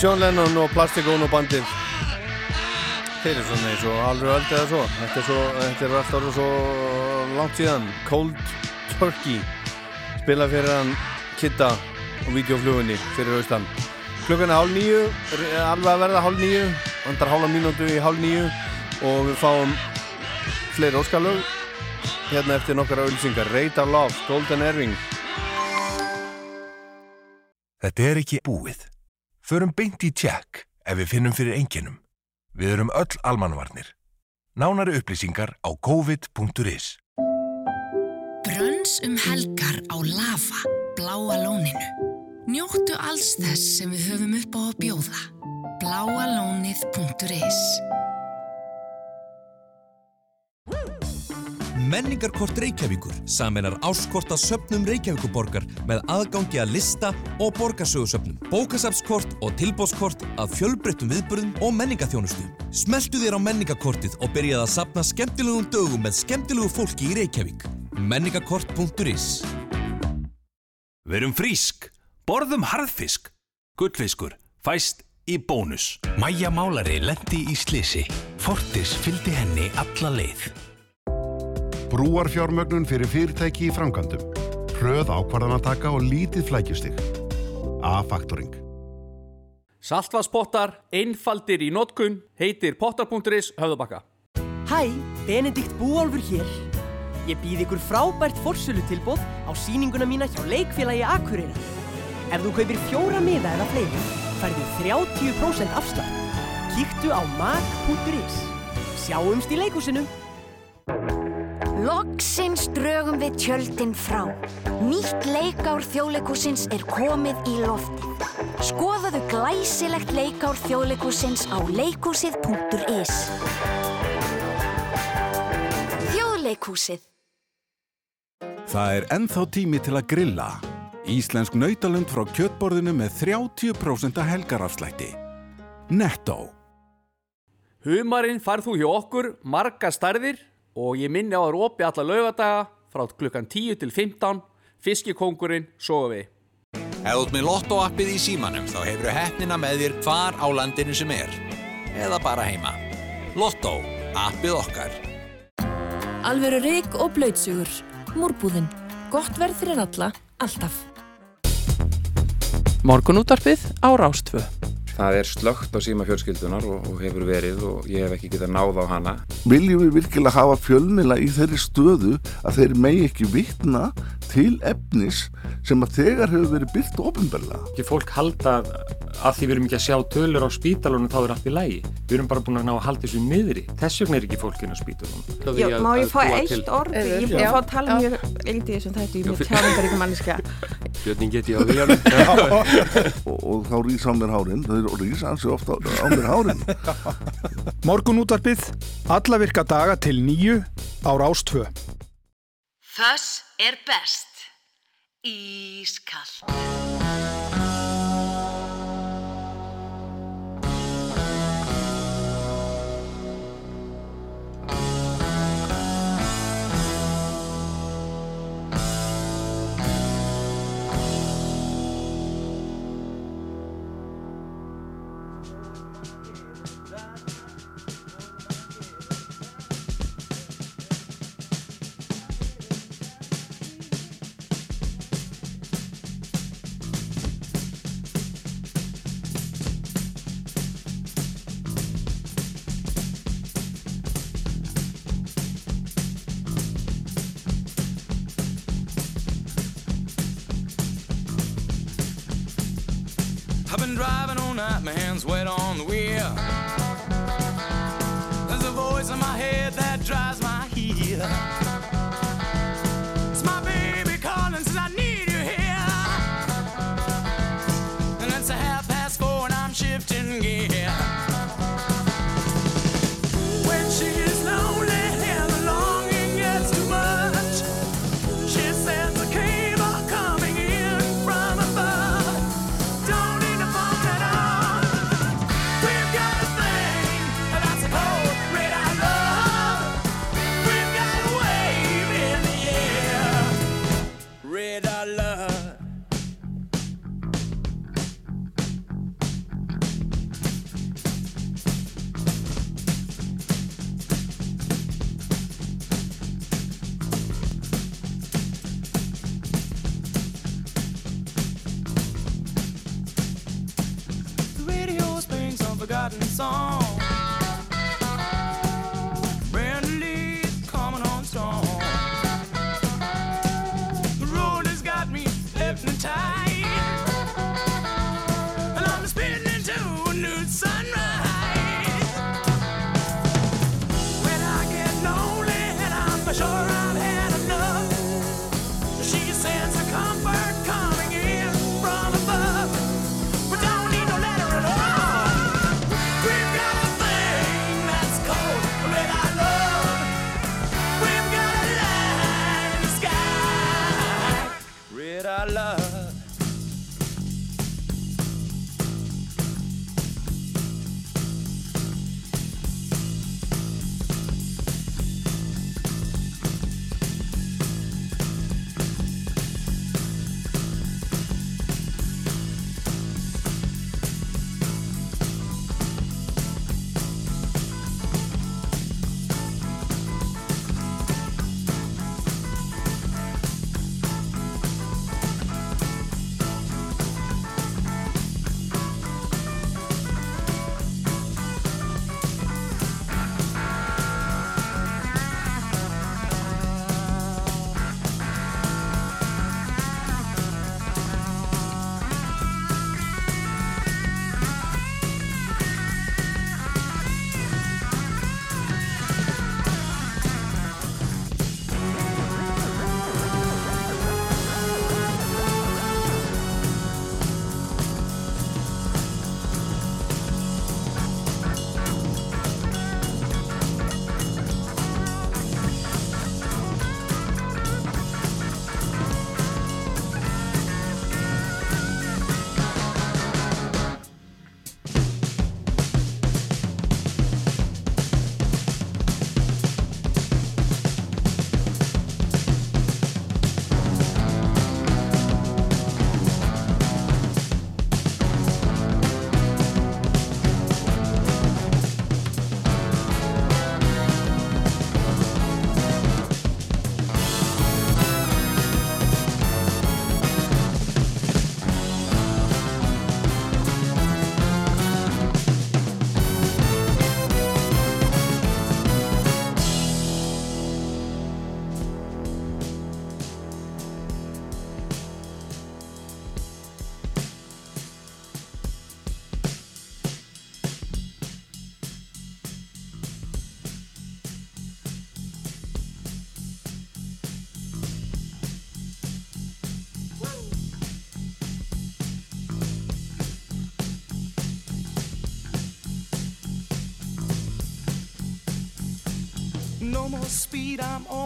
John Lennon og Plastic Ono bandið. Þeir eru svona eins og alveg öll eða svo. Þetta er, svo, þetta er alltaf orðið svo langt síðan. Cold Turkey. Spila fyrir hann Kitta og videoflugunni fyrir Austan. Klukkan er hálf nýju alveg að verða hálf nýju vandar hálfa mínútu í hálf nýju og við fáum fleiri óskalög hérna eftir nokkara ölsingar Radar Love, Golden Earring. Þetta er ekki búið. Förum beint í tjekk ef við finnum fyrir enginum. Við erum öll almannvarnir. Nánari upplýsingar á covid.is Brönns um helgar á Lava, bláa lóninu. Njóttu alls þess sem við höfum upp á að bjóða. bláalónið.is Menningarkort Reykjavíkur saminar áskort að söpnum Reykjavíkuborgar með aðgangi að lista og borgarsögusöpnum, bókasafskort og tilbóðskort að fjölbreyttum viðburðum og menningaþjónustu. Smeltu þér á menningakortið og byrjaði að sapna skemmtilegum dögum með skemmtilegu fólki í Reykjavík. Menningarkort.is Verum frísk, borðum harðfisk, gullfiskur, fæst í bónus. Mæja Málari lendi í slisi. Fortis fylgdi henni alla leið. Brúarfjármögnun fyrir fyrirtæki í framkvæmdum. Hröð ákvarðanataka og lítið flækjustig. A-faktoring. Saltvaspottar, einfaldir í notkun, heitir pottar.is höfðabakka. Hæ, Benedikt Búálfur hér. Ég býð ykkur frábært forsölu tilbóð á síninguna mína hjá leikfélagi Akureyrar. Ef þú kaupir fjóra miða eða fleiri, færðu 30% afslátt. Kíktu á mag.is. Sjáumst í leikúsinu. Loksins drögum við tjöldin frá. Nýtt leikár þjóðleikúsins er komið í loftið. Skoðaðu glæsilegt leikár þjóðleikúsins á leikúsið.is. Þjóðleikúsið. Það er ennþá tími til að grilla. Íslensk nautalund frá kjötborðinu með 30% helgarafslætti. Netto. Humarinn farð þú hjá okkur, marga stærðir og ég minni á að rópi alla laugadaga frá klukkan 10 til 15, fiskikongurinn, sofa við. Ef þú ert með Lotto-appið í símanum þá hefur hefnina með þér hvar á landinu sem er. Eða bara heima. Lotto, appið okkar. Alveru rík og blöytsugur. Múrbúðinn. Gott verð fyrir alla, alltaf. Morgunúttarpið á Rástfö. Það er slögt á síma fjölskyldunar og, og hefur verið og ég hef ekki getað náð á hana. Viljum við virkilega hafa fjölmila í þeirri stöðu að þeir megi ekki vitna til efnis sem að þegar hefur verið byrkt ofinbarlega? Ekki fólk halda að því við erum ekki að sjá tölur á spítalunum þá er allt í lægi. Við erum bara búin að ná að halda þessu niðri. Þess vegna er ekki fólkin á spítalunum. Já, má ég fá eitt orð? Ég er búin að fá að tala mjög lítið í þessum þættu, ég er mjög tjáningaríkum manniska. Björning get ég á viljanum. og, og þá rýs á mér hárin, það rýs ansi ofta á mér hárin. Morgun útvarpið, alla virka daga til nýju á Rástvö. Þess er best. Ískall. I've been driving all night, my hands wet on the wheel. There's a voice in my head that drives my heel.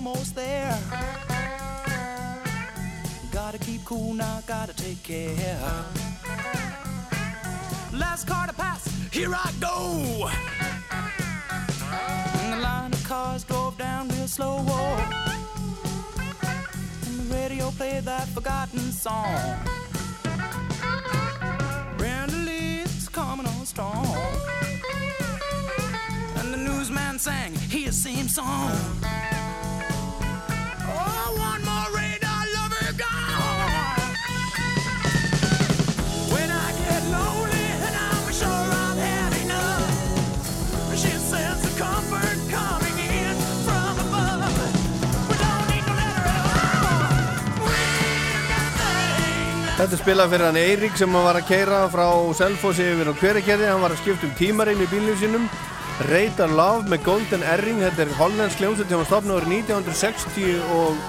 Almost there. Gotta keep cool now, gotta take care. Last car to pass, here I go. And the line of cars drove down real slow. And the radio played that forgotten song. Brenda Lee's coming on strong. And the newsman sang his same song. Þetta spilað fyrir hann Eirík sem var að keira frá Selfossi yfir á hverakerði, hann var að skipta um tímarinn í bílnum sínum. Radar Love með Golden Erring, þetta er hollandsk hljómsveit sem var stopnað árið 1960 og,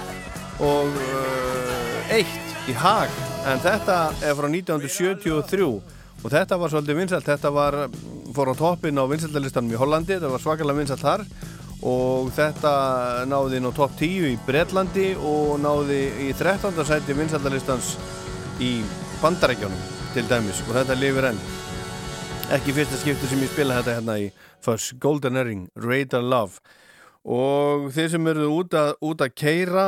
og uh, eitt í Haag. En þetta er frá 1973 og þetta var svolítið vinsalt, þetta var fór á toppin á vinsaldalistanum í Hollandi, þetta var svakalega vinsalt þar. Og þetta náði inn á topp 10 í Bretlandi og náði í 13. sæti vinsaldalistans í Bandarækjónum til dæmis og þetta lifir enn. Ekki fyrsta skipti sem ég spila þetta hérna í Fuss Golden Earring, Radar Love. Og þeir sem eru út að, út að keira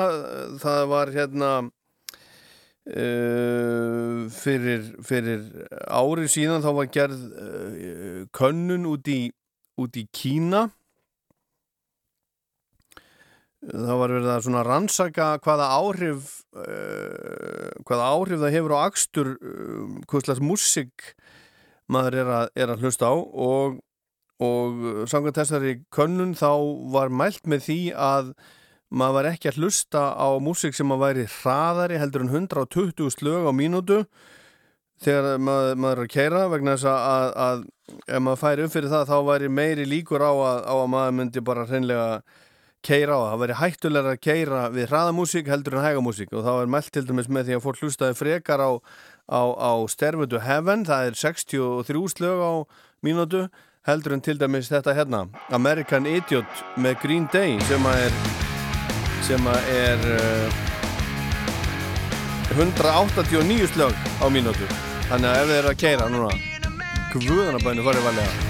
það var hérna uh, fyrir, fyrir árið síðan þá var gerð uh, könnun út í, út í Kína það var verið að svona rannsaka hvaða áhrif uh, hvaða áhrif það hefur á akstur uh, hvað slags músik maður er að, er að hlusta á. Og, og samkvæmt þessari könnun þá var mælt með því að maður var ekki að hlusta á músík sem að væri hraðari heldur en 120 slög á mínútu þegar maður, maður er að keira vegna þess að, að ef maður færi upp fyrir það þá væri meiri líkur á að, á að maður myndi bara hreinlega keira á það. Það væri hættulega að keira við hraðamúsík heldur en hægamúsík. Og þá er mælt til dæmis með því að fólk hlustaði frekar á, á, á Stervutu Heaven, það er 63 slög á mínútu heldur en til dæmis þetta hérna American Idiot með Green Day sem að er sem að er uh, 189 slög á mínútu. Þannig að ef þið eru að keira núna guðanabænu farið varlega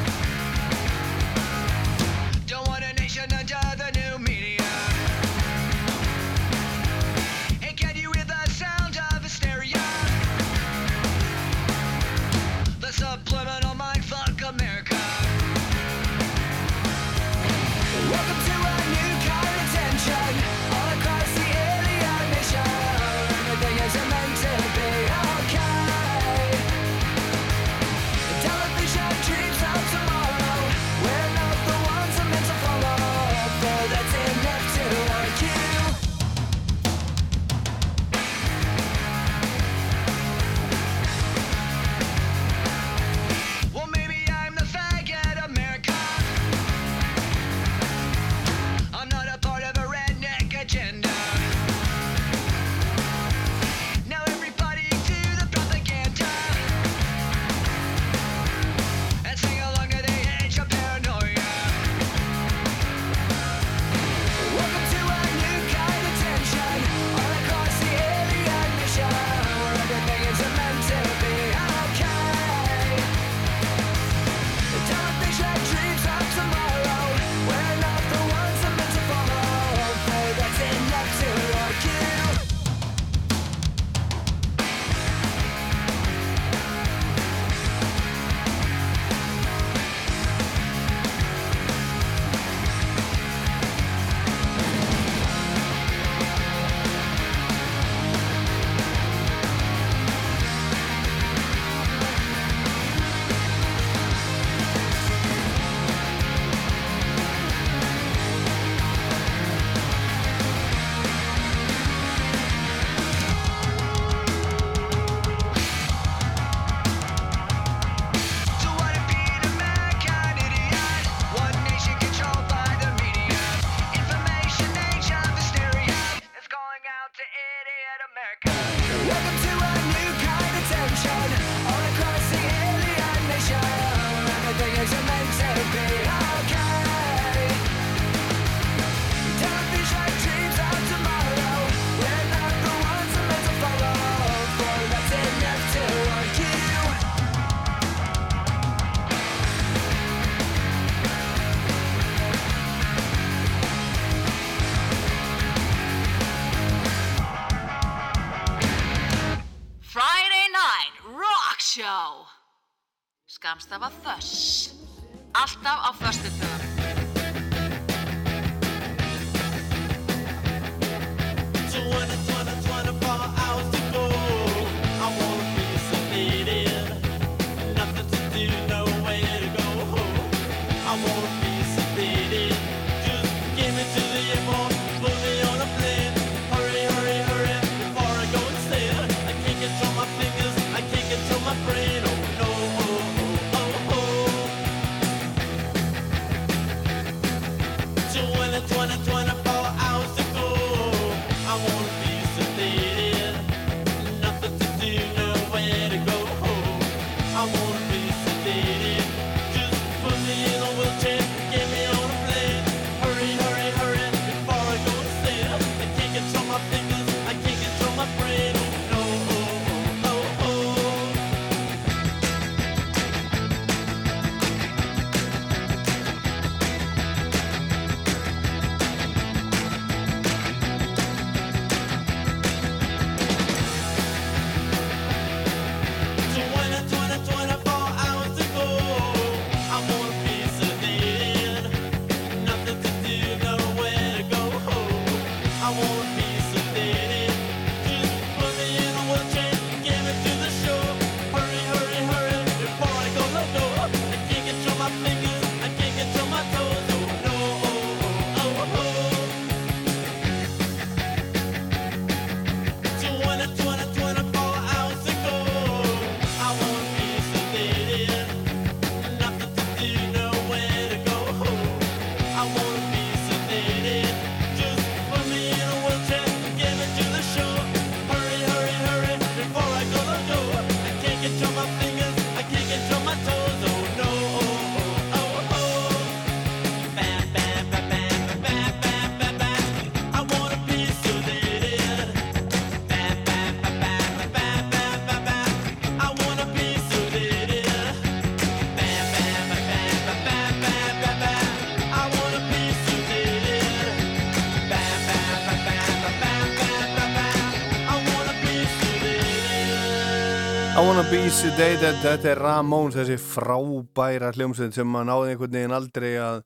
Wanna be sedated, þetta er Ramones, þessi frábæra hljómsveit sem maður náði einhvern veginn aldrei að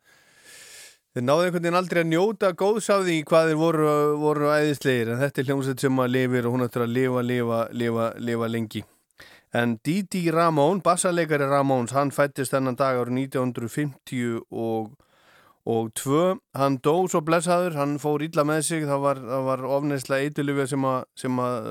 þeir náði einhvern veginn aldrei að njóta góðs af því hvað þeir voru, voru æðislegir. En þetta er hljómsveit sem maður lifir og hún ættir að lifa, lifa, lifa, lifa lengi. En Didi Ramón, bassarleikari Ramóns, hann fættist þennan dag árið 1950 og og tvö, hann dó svo blessaður, hann fór illa með sig, það var, var sem að, sem að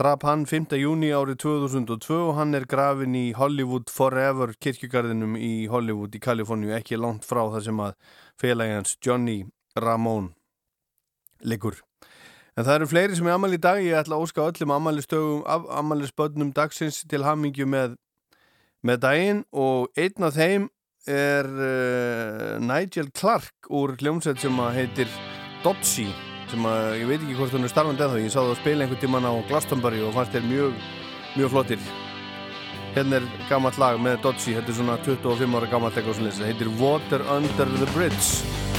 drap hann 5. júni árið 2002 og hann er grafin í Hollywood Forever kirkjugarðinum í Hollywood í Kaliforníu, ekki langt frá það sem að félagins Johnny Ramone liggur. En það eru fleiri sem er amal í dag, ég ætla að óska öllum amalisbönnum dagsins til hamingju með, með daginn og einn af þeim er uh, Nigel Clark úr hljómsveit sem heitir Dotsi sem að ég veit ekki hvort hún er starfandi eða þá ég sá það að spila einhvern tíman á Glastonbury og fannst þér mjög, mjög flottir. Hérna er gammalt lag með Dotsi þetta er svona 25 ára gammalt eitthvað þetta heitir Water Under the Bridge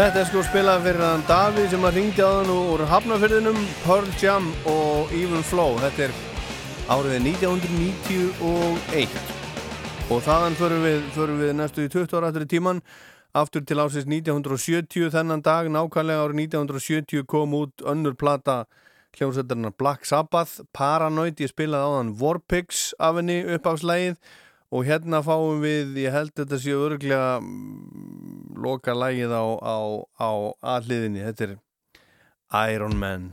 Þetta er sko spilað fyrir hann Davíð sem að ringdi á hann úr Hafnarfyrðinum, Pearl Jam og Even Flow. Þetta er árið 1991 og þaðan förum við, förum við næstu í 20 ára aftur í tíman aftur til ásins 1970 þennan dag, nákvæmlega árið 1970 kom út önnur plata hljómsveitarnar Black Sabbath, Paranoid, ég spilaði á hann Warpigs af henni uppafslægið og hérna fáum við, ég held þetta sé örglega loka lægið á, á, á aðliðinni, þetta er Iron Man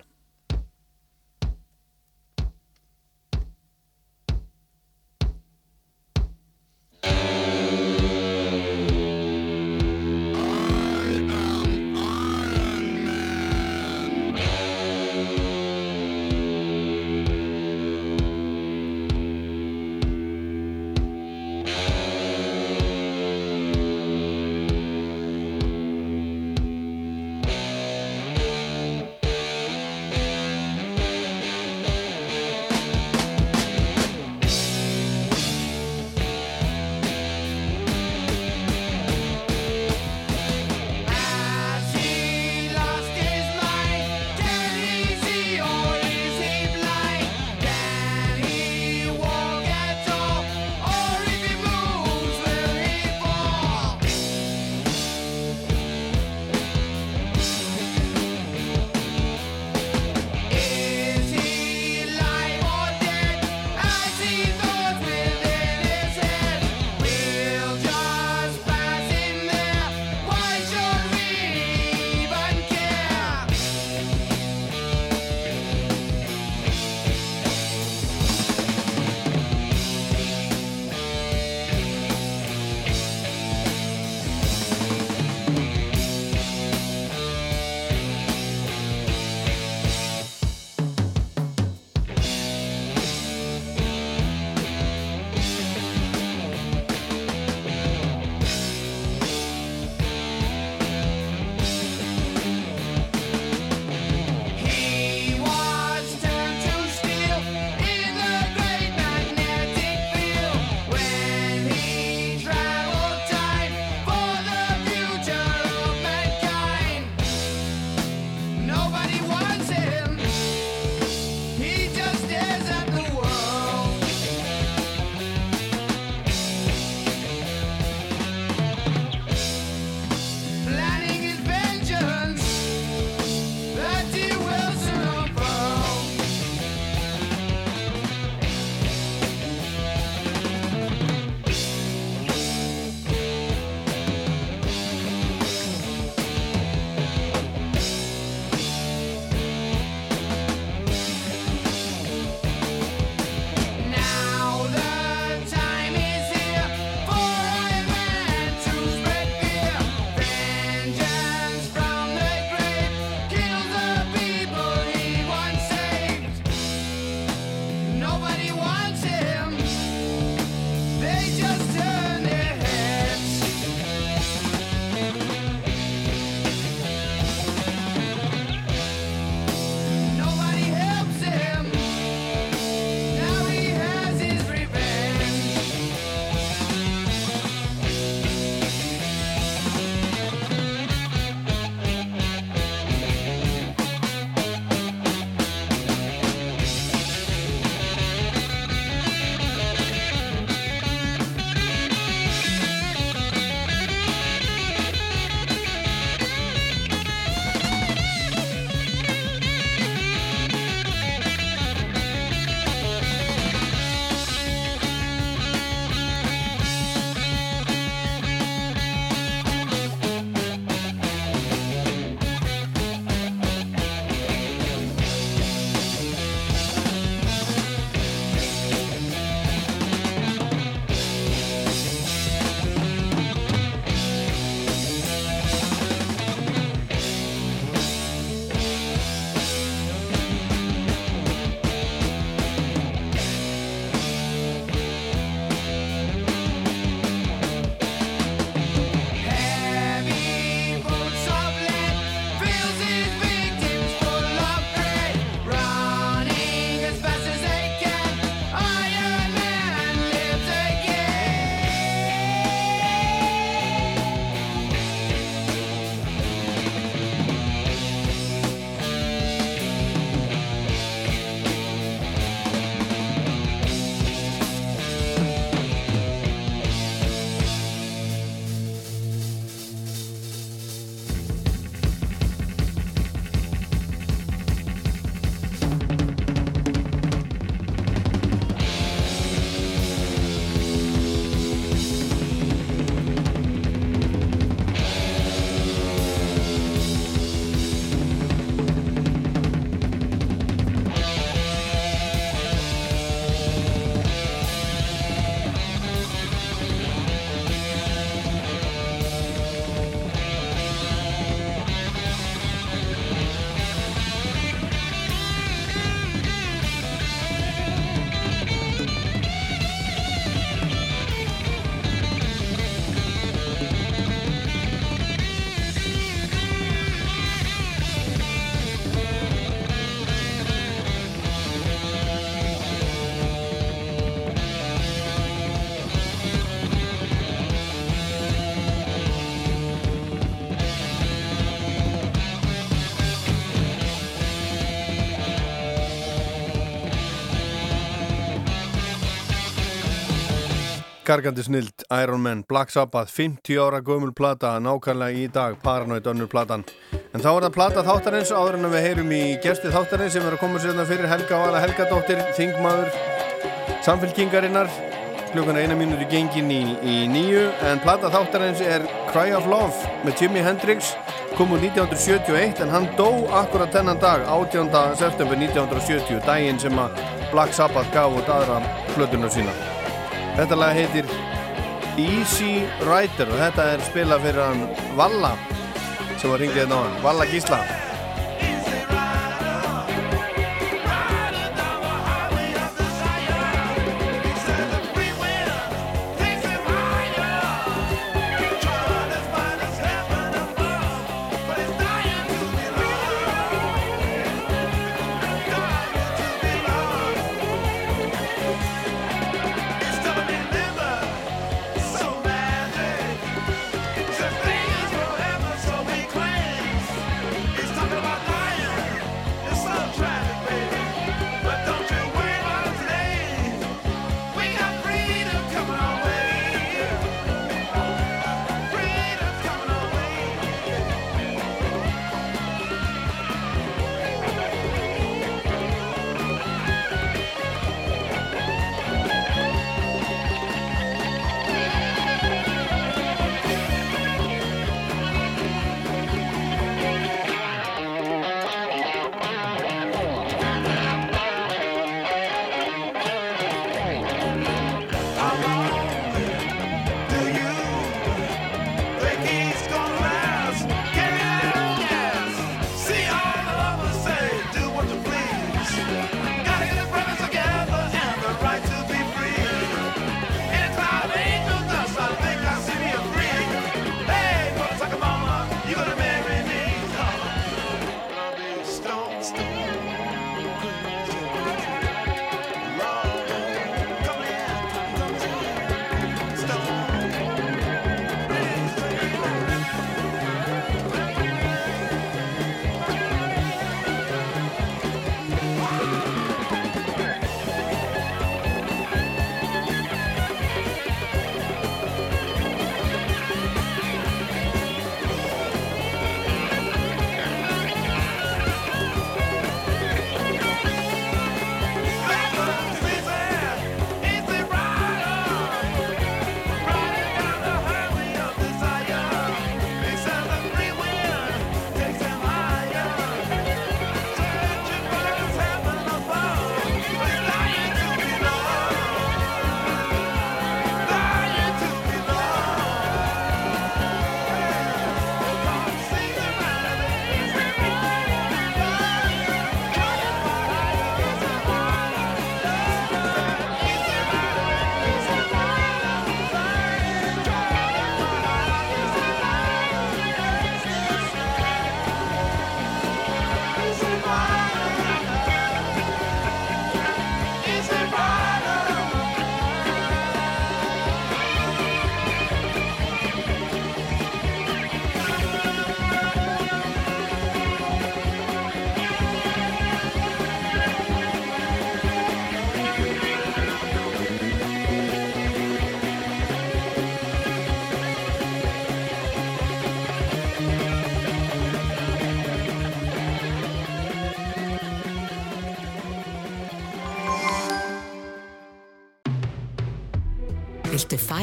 Gargandi snild, Iron Man, Black Sabbath 50 ára gömul plata, nákvæmlega í dag Paranoid önnur platan en þá er það plata þáttarins áður en við heyrum í gesti þáttarins sem er að koma sérna fyrir Helga Vala Helgadóttir, þingmaður samfélkingarinnar klukkan eina mínúti gengin í, í nýju en plata þáttarins er Cry of Love með Jimi Hendrix kom úr 1971 en hann dó akkurat þennan dag 18. september 1970 daginn sem að Black Sabbath gaf út aðra flutunar sína þetta lag heitir Easy Rider og þetta er spilað fyrir hann Valla sem var ringið hérna á hann Valla Gísla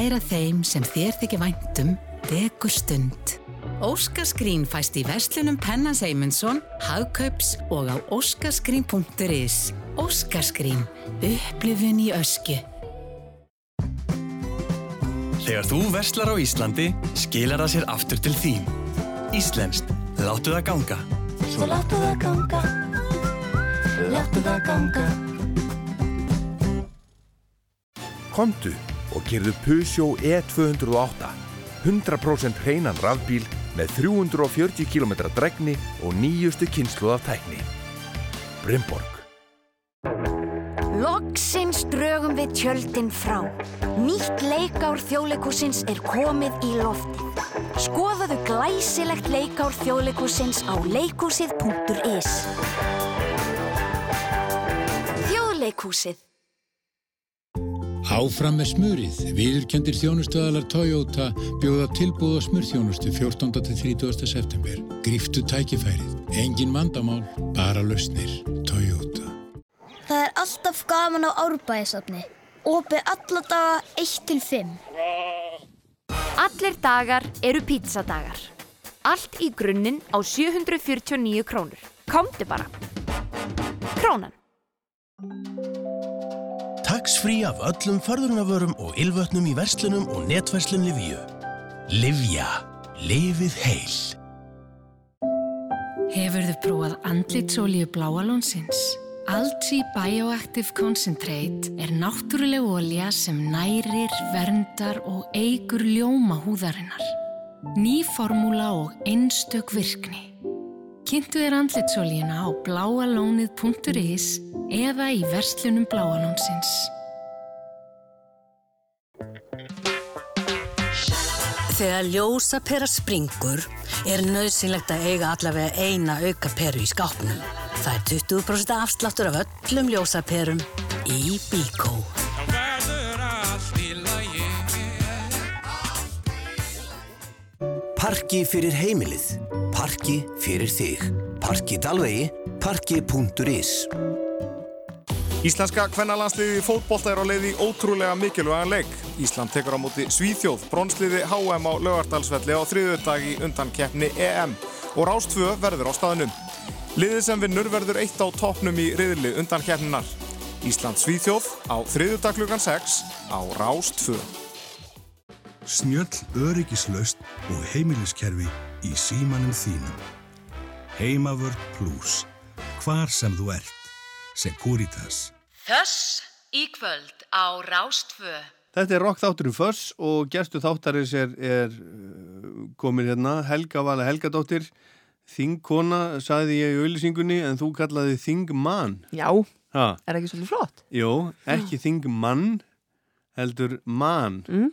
færa þeim sem þér þykir væntum degur stund? Óskaskrín fæst í verslunum Pennans Eymundsson, Hagkaups og á óskaskrín.is. Óskaskrín. Upplifun í ösku. Þegar þú verslar á Íslandi, skilar það sér aftur til þín. Íslenskt. Láttu það ganga. Svo láttu það ganga Láttu það ganga Komdu gerðu Peugeot E208 100% hreinan rafbíl með 340 km dregni og nýjustu kynsluð af tækni. Brimborg. Loksins drögum við tjöldin frá. Nýtt leikár þjóðleikúsins er komið í loftið. Skoðaðu glæsilegt leikár þjóðleikúsins á leikúsið.is. Þjóðleikúsið. Áfram með smurið, viðurkendir þjónustöðalar Toyota bjóða tilbúð og smurþjónustu 14. til 30. september. Gríftu tækifærið, engin vandamál, bara lausnir. Toyota. Það er alltaf gaman á árbæðisafni. Opið alla daga 1 til 5. Allir dagar eru pizzadagar. Allt í grunninn á 749 krónur. Komdu bara. Krónan. Tax frí af öllum förðurnavörum og ylvötnum í verslunum og netverslun Livíu. Livja. Lifið heil. Hefurðu prófað andlitsólíu bláalónsins? Algae Bioactive Concentrate er náttúruleg ólja sem nærir, verndar og eigur ljóma húðarinnar. Ný formúla og einstök virkni. Kynntu þér andlitsólíuna á bláalónið.is eða í verslunum bláalónsins. Þegar ljósapera springur er nöðsynlegt að eiga allavega eina auka peru í skápnum. Það er 20% afsláttur af öllum ljósaperum í Bíkó. Parki fyrir heimilið. Parki fyrir þig. Parki Dalvegi. Parki.is Íslenska kvennalandsliði í fótbolta er á leiði ótrúlega mikilvægan leik. Ísland tekur á móti Svíþjóð, bronsliði HM á lögardalsvelli á þriðudag í undan keppni EM og Rástfö verður á staðnum. Liðið sem vinnur verður eitt á toppnum í riðli undan keppninar. Ísland Svíþjóð á þriðudag klukkan 6 á Rástfö. Snjöll öryggislaust og heimiliskerfi í símanum þínum. Heimavörd Plus. Hvar sem þú ert. Securitas. Þöss í kvöld á Rástfö. Þetta er rock þátturinn Föss og gerstu þáttarins er, er uh, komin hérna Helga Vala Helgadóttir Þingkona, sagði ég í auðlýsingunni en þú kallaði Þingmann Já, ha. er ekki svolítið flott? Jó, ekki Þingmann heldur mann Mm.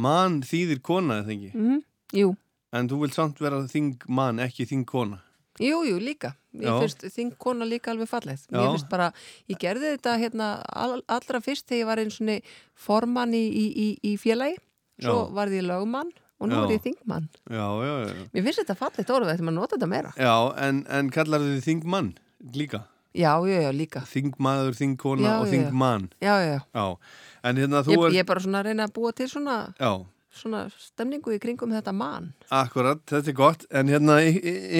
Mann þýðir kona, eða ekki? Mm. Jú, En þú vilt samt vera Þingmann, ekki Þingkona jú, jú, líka. Ég Já. finnst þingkona líka alveg fallegt. Já. Ég finnst bara, ég gerði þetta hérna all, allra fyrst þegar ég var eins og formann í, í, í, í félagi. Svo Já. varði ég lögumann og nú Já. er ég þingmann. Já, já, já Mér finnst þetta fallegt orðið, þetta maður nota þetta meira. Já, en, en kallar þið Þingmann líka? Já, já, já, líka. Þingmaður, Þingkona Já, og já. Þingmann Já, já, já. Já, en hérna þú Ég, er ég er bara svona að reyna að búa til svona, Já, svona stemningu í kringum þetta mann. akkurat, þetta er gott En hérna,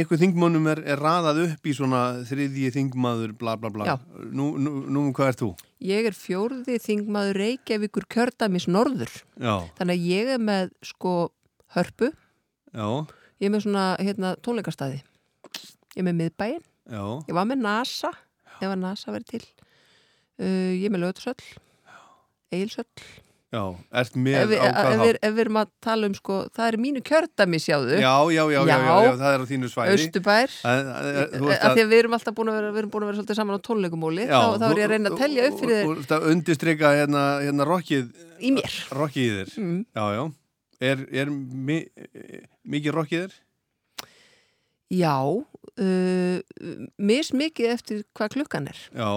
ykkur þingmönnum er, er raðað upp í svona þriðji þingmaður bla bla bla Já. Nú, nú, nú hvað ert þú? Ég er fjórði þingmaður Reykjavíkur kjördæmis norður. Já, Þannig að ég er með sko hörpu, já, ég er með svona hérna, tónleikastæði. Ég er með miðbæin, já ég var með NASA, ef að NASA verið til. Uh, ég er með lögutsöll, eilsöll. Já, ert með á hvað hátt? ef við erum að tala um sko, það er mínu kjördæmi sjáðu. Já, já, já, já, já, já, það er á þínu svæði Östubær. Þú ert Af því að við erum alltaf búin að vera, við erum búin að vera svolítið saman á tónleikumóli, Já, þá, þá er ég að þú- reyna að telja upp fyrir Þú þér ert að undirstryka hérna, hérna rockið í mér. Rockið í þér Mm. Já, já Er, er mi, mikið rockið þér? Já, uh, mismikið eftir hvað klukkan er. Já,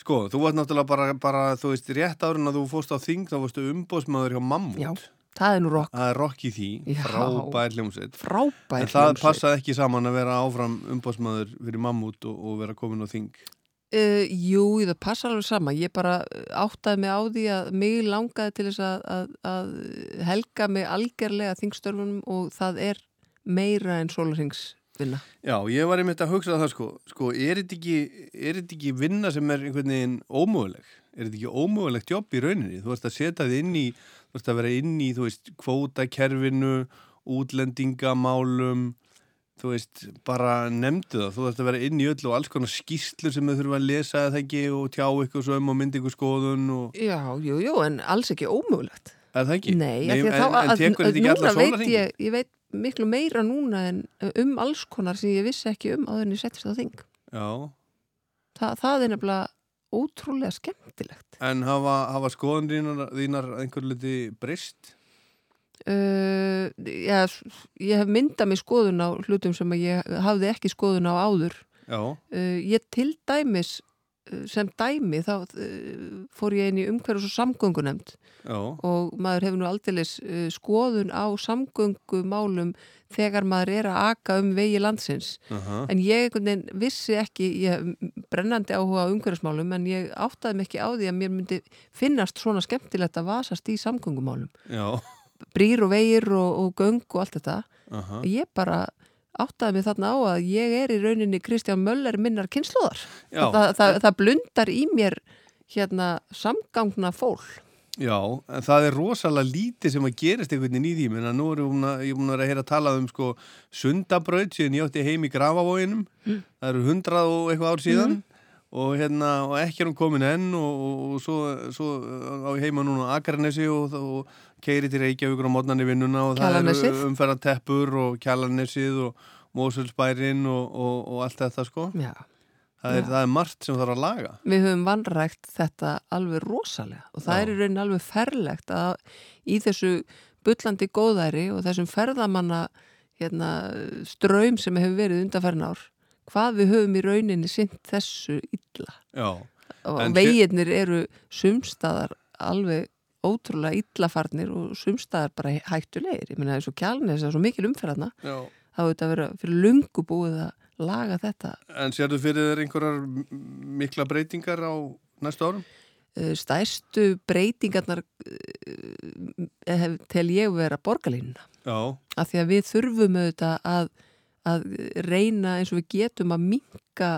sko, þú varst náttúrulega bara, bara þú veist, rétt árun að þú fórst á þing þá varstu umbóðsmaður hjá Mammut Já, það er nú rock. Það er rock í því, Já. frábær hljómsveit Frábær En það hljómsveit. passaði ekki saman að vera áfram umbóðsmaður fyrir Mammut og, og vera komin á þing Uh, jú, það passa alveg sama. Ég bara uh, áttaði mig á því að mig langaði til þess að, að, að helga mig algerlega þingstörfunum og það er meira en sólarhengsvinna. Já, ég var einmitt að hugsa það sko, sko er þetta ekki, er þetta ekki vinna sem er einhvern veginn ómöguleg? Er þetta ekki ómögulegt jobb í rauninni? Þú veist að setja þið inn í, þú veist að vera inn í, þú veist, kvótakerfinu, útlendingamálum, þú veist, bara nefndu það. Þú veist að vera inn í öll og alls konar skýslur sem þau þurfa að lesa eða ekki og tjá ykkur svo um og myndi ykkur skoðun og... Já, jú, jú, en alls ekki ómögulegt. Er það ekki? Nei, Nei en, þá, en að, tekur þetta ekki alla sólarhringinn? ég, ég veit miklu meira núna en um alls konar sem ég vissi ekki um en ég settist á þing. Já, Þa, það er nefnilega ótrúlega skemmtilegt. en hafa, hafa skoðun þínar, þínar einhver liti breyst? Uh, já, ég hef myndað mig skoðun á hlutum sem að ég hafði ekki skoðun á áður. Já. Uh, ég til dæmis sem dæmi þá uh, fór ég inn í umhverjus og samgöngunemnd og maður hefur nú aldeilis uh, skoðun á samgöngumálum þegar maður er að aka um vegi landsins Aha. en ég vissi ekki ég brennandi áhuga á umhverjusmálum en ég áttaði mig ekki á því að mér myndi finnast svona skemmtilegt að vasast í samgöngumálum Já. brýr og vegir og, og göng og allt þetta Aha. ég bara áttaði mig þarna á að ég er í rauninni Kristján Möller minnar kynnslóðar það, það, það blundar í mér hérna samgangna fól Já, en það er rosalega lítið sem að gerist einhvern veginn í því, að nú er ég búin að vera að heyra að tala um sko sundabraut síðan ég átti heim í Grafavóginum Mm. það eru hundrað og eitthvað ár síðan. Mhm. Og hérna, og ekki er hún komin enn og, og, og svo, svo á ég heima núna á Akarnesi og, og keiri til Reykjavíkur á mótnan í vinnuna og það Kjalarnesið. eru umferðarteppur og Kjalarnesið og Mósulsbærin og, og, og allt þetta sko Já. það er, það er margt sem þarf að laga við höfum vanrægt þetta alveg rosalega og það Já. er í rauninni alveg ferlegt að í þessu bullandi góðæri og þessum ferðamanna hérna, ströym sem hefur verið undanferðin ár hvað við höfum í rauninni sint þessu illa. Já. og veginnir eru sumstaðar alveg ótrúlega illafarnir og sumstaðar bara hættulegir. Ég meina eins og kjálnis, það er svo mikil umferðarna þá hefur þetta verið fyrir lungu búið að laga þetta. En sérðu fyrir þér einhverjar mikla breytingar á næstu árum? Eh, stærstu breytingarnar eh, hef, tel ég vera borgarlínuna. Af því að við þurfum auðvitað að, að reyna eins og við getum að minka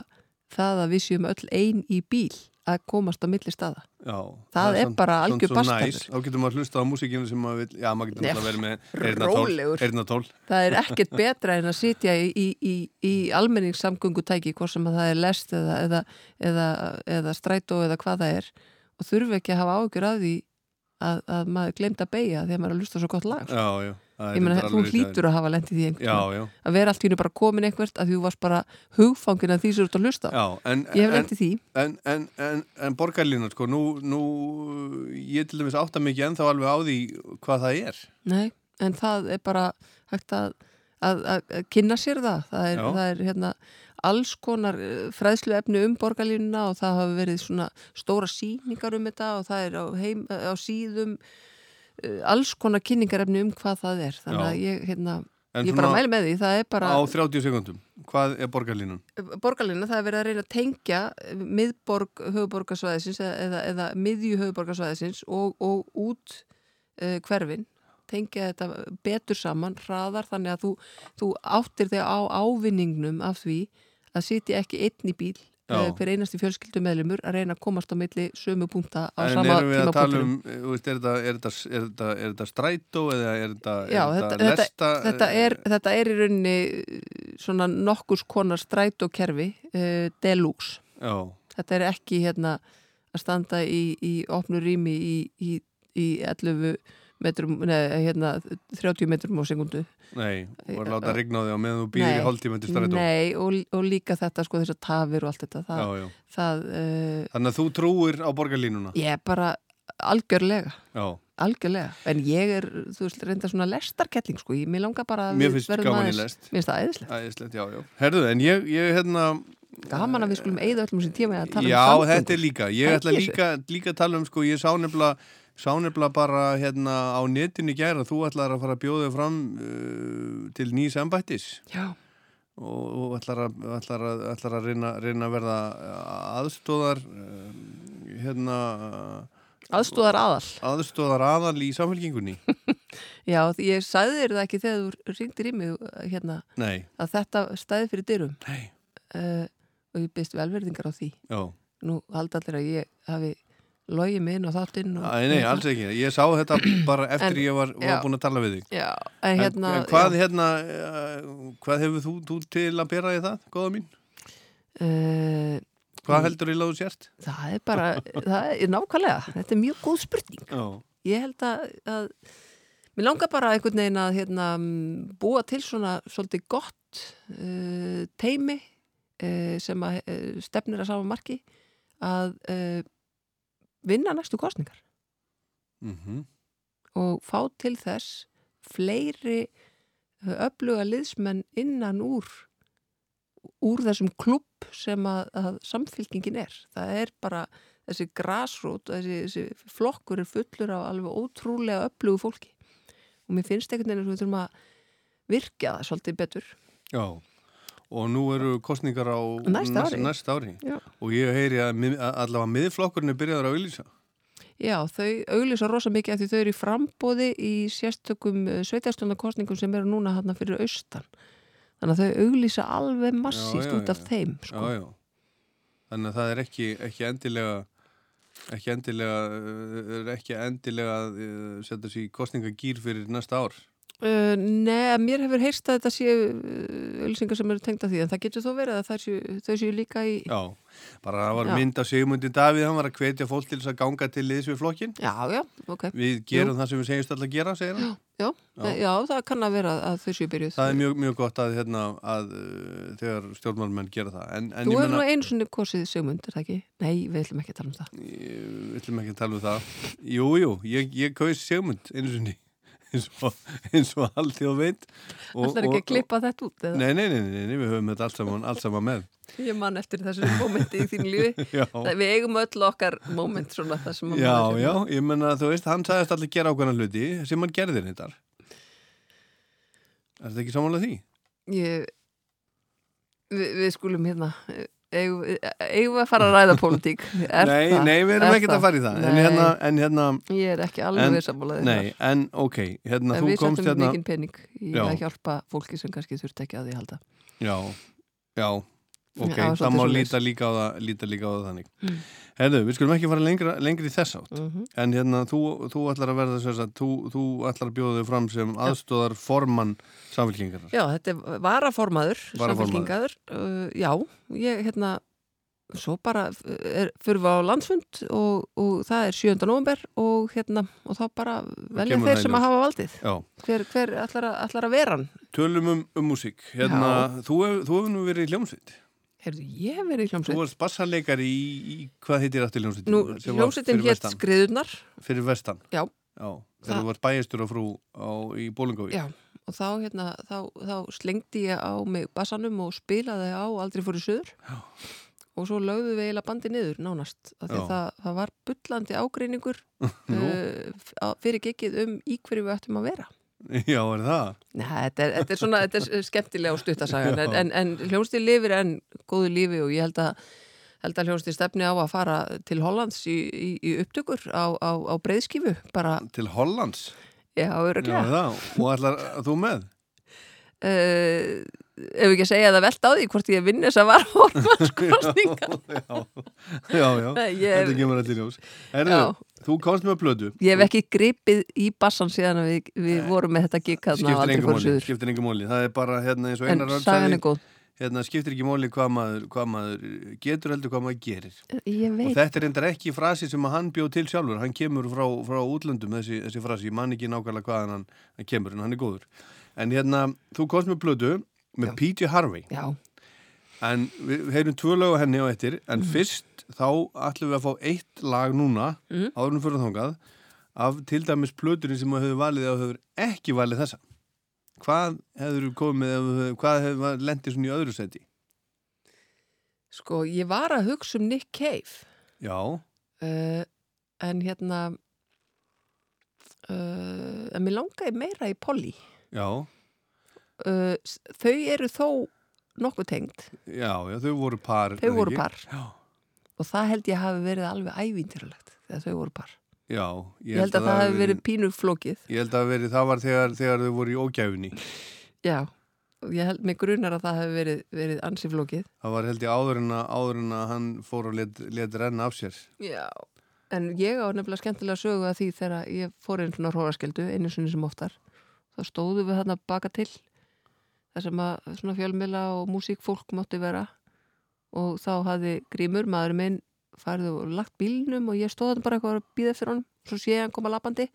það að við séum öll ein í bíl að komast á milli staða Já, Það er samt- bara algjör næs. Þá getur maður að hlusta á músíkinu sem maður vil, já, maður getur náttúrulega verið með eyrnatól. það er ekkert betra en að sitja í, í, í, í almenningssamgöngutæki hvort sem að það er lest eða, eða, eða, eða strætó eða hvað það er og þurfi ekki að hafa ágjur að því að, að maður glemt að beigja að maður er að lusta svo gott lag Já, já. Ég reyndar þú hlýtur að hafa lendið því einhvern já. að vera allt í hennu bara komin einhvert að þú varst bara hugfangin að því sem þú ert að hlusta. Já, en, ég hef en- lendið því En, en, en, en borgarlínan, sko, nú, nú, ég til dæmis átta mikið ennþá alveg á því hvað það er. Nei, en það er bara hægt að, að, að, kynna sér það það er, það er hérna alls konar eh, fræðslu efni um borgarlínuna og það hafa verið svona stóra síningar um þetta og það er á, heim, á síðum alls konar kynningarefni um hvað það er. Þannig að ég, hérna, ég bara mæli með því það er bara Á 30 sekundum, hvað er borgarlínan? borgarlína, það er verið að reyna að tengja miðborg höfuborgarsvæðisins eða, eða, eða miðju höfuborgarsvæðisins og, og út uh, hverfin. Tengja þetta betur saman hraðar þannig að þú, þú áttir þig á ávinningnum af því að sitja ekki einn í bíl Uh, hver einasti fjölskyldumeðlumur að reyna að komast á milli sömu punta á En sama erum við að tala um, veist, er þetta, strætó eða er þetta, lesta? þetta, er, þetta er í rauninni svona nokkus konar strætókerfi uh, deluxe. Já, þetta er ekki hérna að standa í, í opnu rými í, í, í 11 metrum, neða hérna 30 metrum á sekundu nei, og að láta rigna á því á meðan þú býðir í hálftíma til strætó. Nei, og, og líka þetta sko þessar tafir og allt þetta það, Já, já. það uh, Þannig að þú trúir á borgarlínuna? ég bara algjörlega Já. algjörlega, en ég er þú veist, reynda svona lestarkelling sko, ég, mér langar bara að Mér finnst gaman í lest. Mér finnst það æðislegt Æðislegt, já, já. Herðu, en ég, ég hérna... Gaman að við skulum eigða öllum sem tíma að tala Já, um samgöngur. þetta er líka. Ég ætla líka, líka að tala um, sko, ég sá nefnilega, sá nefnilega bara hérna á netinu gæra, þú ætlar að fara að bjóða þig fram uh, til nýs embættis. Já. Og, og ætlar að, ætlar að, ætlar að reyna, reyna að verða aðstóðar, uh, hérna... Aðstoðar aðal. Aðstóðar aðal í samfélkingunni. Já, ég sagði þér það ekki þegar þú ringdir í mig hérna, Nei. að þetta stæði fyrir dyrum uh, og ég byrst velverðingar á því Já. nú halda allir að ég hafi logið mig inn á þáttinn og, Æ, nei, alls ekki. Ég sá þetta bara eftir En- ég var, var já. búin að tala við þig. Já, en hérna- en hvað, hérna uh, hvað hefur þú, þú til að bera í það, góða mín? uh, Hvað heldur í láðu sért? það er bara það er nákvæmlega, þetta er mjög góð spurning Já. ég held að, að mér langar bara einhvern veginn að hérna, búa til svona svolítið gott uh, teimi uh, sem að uh, stefnir að sama marki að vinna næstu kostningar Mm og fá til þess fleiri uh, öfluga liðsmenn innan úr úr þessum klubb sem að, að samfylkingin er. Það er bara þessi grasrót, þessi, þessi flokkur er fullur af alveg ótrúlega öflugu fólki og mér finnst einhvern veginn að við þurfum að virkja það svolítið betur. Já, og nú eru kostningar á Næsta ári. næsta ári. Já. og ég heyri að allavega miðflokkurinn er byrjaður að auðlýsa. Já, þau auglýsa rosa mikið af því þau eru í frambóði í sérstökum sveitarstjórnarkostningum sem eru núna hann fyrir austan. Þannig að þau auglýsa alveg massíft Já, já, út af þeim. Sko. Já, já. Þannig að það er ekki, ekki endilega ekki endilega uh, er ekki endilega að uh, setja sér í kostningagýr fyrir næsta ár. Uh, nei, mér hefur heyrst að þetta séu uh, auglýsingar sem eru tengda því en það getur þó verið að séu, þau séu líka í Já, bara það var Já. mynd af Sigmundi Davíð, hann var að hvetja fólk til þess að ganga til liðs við flokkin. Já, já, ok. Við gerum Jú. það sem við segjumst alltaf að gera, segir hann. Já, Já. já. það kann að vera að þau séu byrjuð Það er mjög, mjög gott að, hérna, að uh, þegar stjórnmálmenn gera það. En, en Þú hefur nú einu sinni kosið Sigmund, er það ekki? Nei, við ætlum ekki að tala um það Við ætlum ekki að tala um það. Jú, jú, ég, ég eins og, og allt þjóð veit. Og- Ætlar ekki að klippa þetta út? Nei, nei, nei, nei, nei, við höfum þetta allt saman, allt saman með. Ég man eftir þessu mómenti í þínu lífi. Það- Við eigum öll okkar móment svona það sem Já, maður- já, ég menna, þú veist, hann sagðist allir gera ákveðna hluti sem hann gerði þetta. Er þetta ekki samanlega því? Ég, við, við skulum hérna eigum, við að fara að ræða pólitík? Nei, það- nei, við erum er ekkert að fara í það. En hérna, en hérna... Ég er ekki alveg sammálaðið Nei, en ok, hérna, En þú við komst settum hérna... mikinn pening í Já. að hjálpa fólki sem kannski þurft ekki að því halda. Já, já, ok, Já, það svolítið má líta líka það, líta líka á það þannig. Mm. Herðu, við skulum ekki fara lengra, lengri í þess átt, Mhm. en hérna, þú, þú ætlar að verða þess að, þú, þú ætlar að bjóða þig fram sem aðstóðar formann samfélkingar. Já, þetta er varaformaður, samfélkingaður uh, Já, ég hérna svo bara er, fyrir við á landsfund og, og það er 7. november og hérna, og þá bara velja þeir það í sem að hafa valdið Já. Hver, hver ætlar, að, ætlar að vera hann? Tölum um, um músík, hérna, þú hefur hef nú verið í hljómsveit. Heyrðu, ég hef verið í Þú hljómsveit varst bassarleikari í, í, hvað heitir aftur hljómsveitin? Nú, hljómsveitin hétt vestan. Skriðurnar Fyrir vestan. Já. Já, þegar þú varst bæjastur og frú á, í Bólungavík. Já, og þá, hérna, þá, þá slengdi ég á mig bassanum og spilaði á Aldrei fór í söður Já. og svo lögðu við eiginlega bandi niður nánast það, það var bullandi ágreiningur uh, á- fyrir gekið um í hverju við ættum að vera Já, er það? Nei, þetta er, þetta er svona, þetta er skemmtilega og stuttasagan Já. en, en, en hljómsdýr lifir enn góðu lífi og ég held að held að hljómsdýr stefni á að fara til Hollands í, í, í upptökur á, á, á breyðskifu bara Til Hollands? Já, Já, öruglega það. Og ætlar þú með? uh, ef ekki að segja það velt á því hvort ég vinn þess að var horfanskostninga Já, já, Nei, ég- þetta kemur allir ljós. Herðu, Já. Þú komst með plödu. ég hef ekki gripið í bassan síðan við, við vorum með þetta á Skiptir engum móli. Það er bara hérna eins og En einar er góð. Hérna skiptir ekki móli hvað maður, hvað maður getur heldur hvað maður gerir. ég Og þetta er reyndar ekki frasi sem hann bjóð til sjálfur. Hann kemur frá, frá útlöndum þessi, þessi frasi. Ég man ekki nákvæmlega hvaðan hann, hann kemur en hann er góður. En hérna, þú komst með plödu með PJ Harvey. Já. En við heyrum tvö lög henni á eftir, en fyrst þá ætlum við að fá eitt lag núna, Mm. árunum fyrir þangað, af til dæmis plöturinn sem þú hefur valið eða hefur ekki valið þessa. Hvað hefur komið, hefur- hvað hefur lendið svona í öðru seti? sko, ég var að hugsa um Nick Cave Já, uh, en hérna uh, en mér langaði meira í Polly já, uh, þau eru þó nokkuð tengd já, já, þau voru par. þau voru par Já. og það held ég hafi verið alveg ævintýralegt þegar þau voru par Já, ég, held að, það hafi verið pínur flókið Ég held að verið, það var þegar, þegar þau voru í ógæfunni. já, og ég held mig grunar að það hafi verið, verið ansi flókið Það var held ég áður en að, áður en að hann fór og let, let renna af sér. já, en ég á nefnilega skemmtilega sögu að því þegar ég fór einn svona hróraskildu einu sinni sem oftar þá stóðum við þarna baka til þar sem að svona fjölmila og músíkfólk mátti vera. Og þá hafði Grímur, maður minn farið og lagt bílnum og ég stóð þarna bara eitthvað að býða eftir honum svo sé ég hann koma lappandi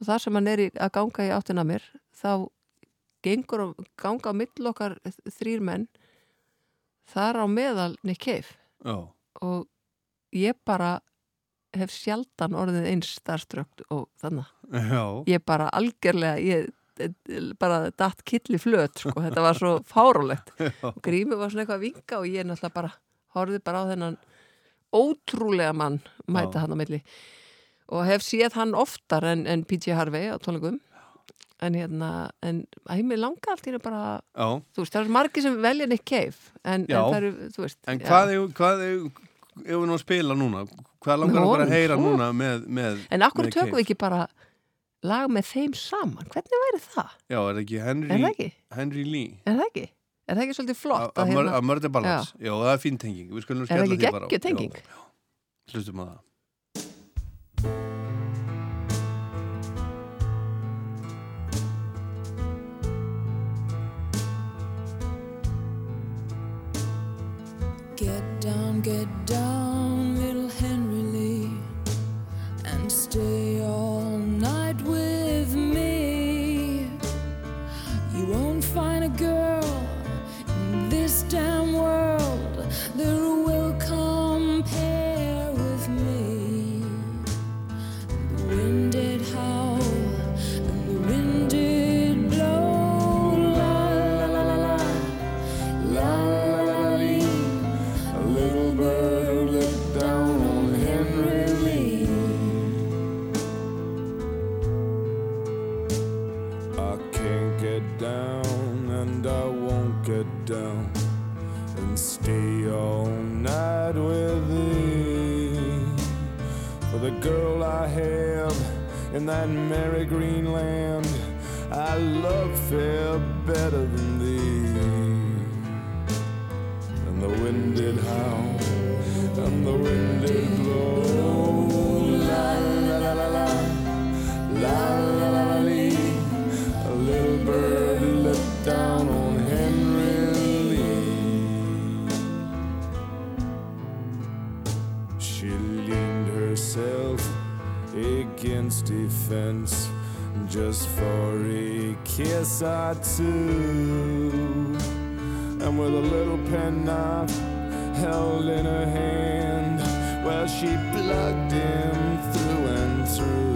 og þar sem hann er að ganga í áttina mér þá gengur og ganga á mill okkar þrýr menn þar á meðal Nick Cave. Já. og ég bara hef sjaldan orðið eins starströkt og þannig ég bara algjörlega ég bara datt killi flöt sko. þetta var svo fárólegt og grími var svona eitthvað að vinga og ég náttúrulega bara horfið bara á þennan ótrúlega mann mæta hann á milli. Og hef séð hann oftar en, en PJ Harvey á tónleikum. En hérna, en að mér langa allt í einu bara, Já. þú veist, það er margir sem velja Nick Cave, en, en það eru, þú veist En hvað er, hvað er, ef við nú að spila núna, hvað langar að bara að heyra svo. núna með, með En akkur tökum við ekki bara lag með þeim saman, hvernig væri það? Já, er það ekki Henry, Er það ekki? Henry Lee Er það ekki? Er það ekki svolítið flott? að, hérna- að Murder Ballads? Já, það er fín tenging Við skulum Er það ekki geggjuð tenging? Já, já. Hlustum á það Get down, get down, little Henry Lee, and stay just for a kiss or two. And with a little penknife held in her hand, well, she plugged him through and through.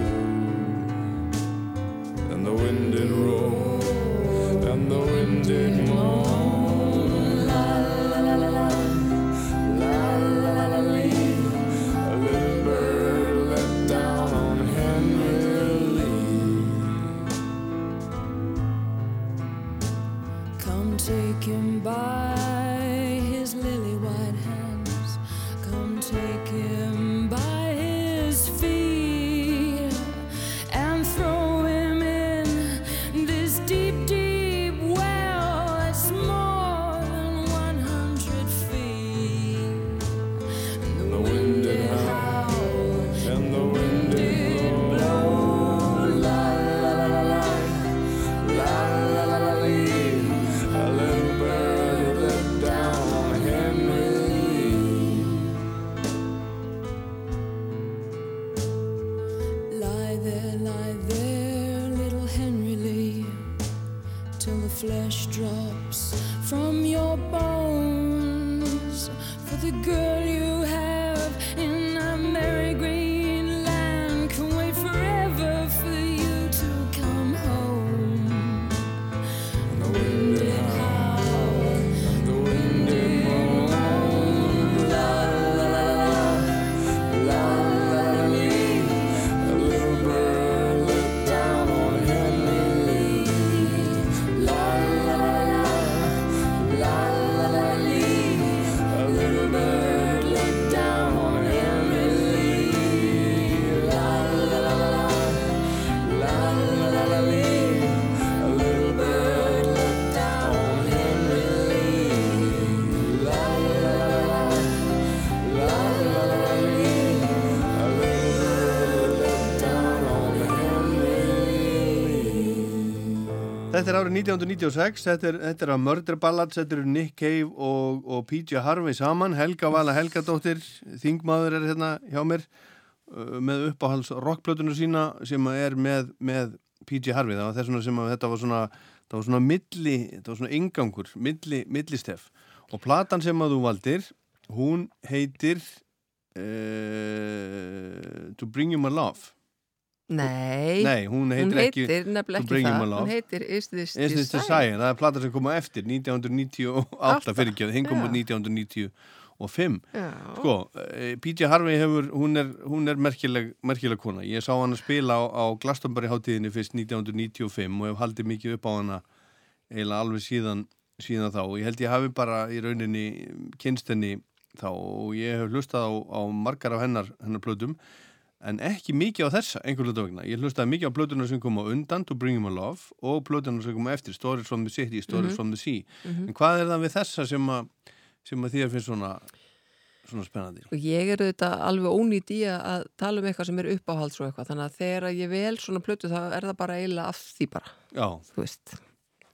Þetta er árið 1996, þetta er, þetta er að Murder Ballads, þetta eru Nick Cave og, og PJ Harvey saman, Helga Vala Helgadóttir, þingmaður er hérna hjá mér uh, með uppáhalds rockplötunum sína sem er með, með PJ Harvey, það var þess vegna sem að þetta var svona, það var svona milli, þetta var svona ingangur, milli, millistef. Og platan sem að þú valdir, hún heitir uh, To Bring You My Love Nei, Nei, hún heitir, ekki nefnilega To ekki Bring You það, hún heitir Is This Is This Desire? Desire, það er plata sem kom á eftir 1998 fyrir ekki, hinn kom út 1998 og fimm. Já. sko, eh, PJ Harvey hefur hún er, hún er merkileg, merkileg kona. Ég sá hann að spila á, á Glastonbury hátíðinni fyrst 1995 og hef haldið mikið upp á hana eiginlega alveg síðan, síðan þá. Og ég held ég hafi bara í rauninni kynst henni þá og ég hef hlustað á, á margar af hennar, hennar plötum en ekki mikið á þessa einhver hluta vegna. Ég hlustaði mikið á plötunar sem kom á undan To Bring Him a Love og plötunar sem kom eftir Stories from the City, Stories Mhm. from the Sea Mhm. en hvað er það við þessa sem að, sem að þér finnst svona, svona spennandi? Og ég er auðvitað alveg ónýtt í að- tala um eitthvað sem er uppáhalds og eitthvað þannig að þegar ég vel svona plötu þá er það bara eiginlega af því bara Já. þú veist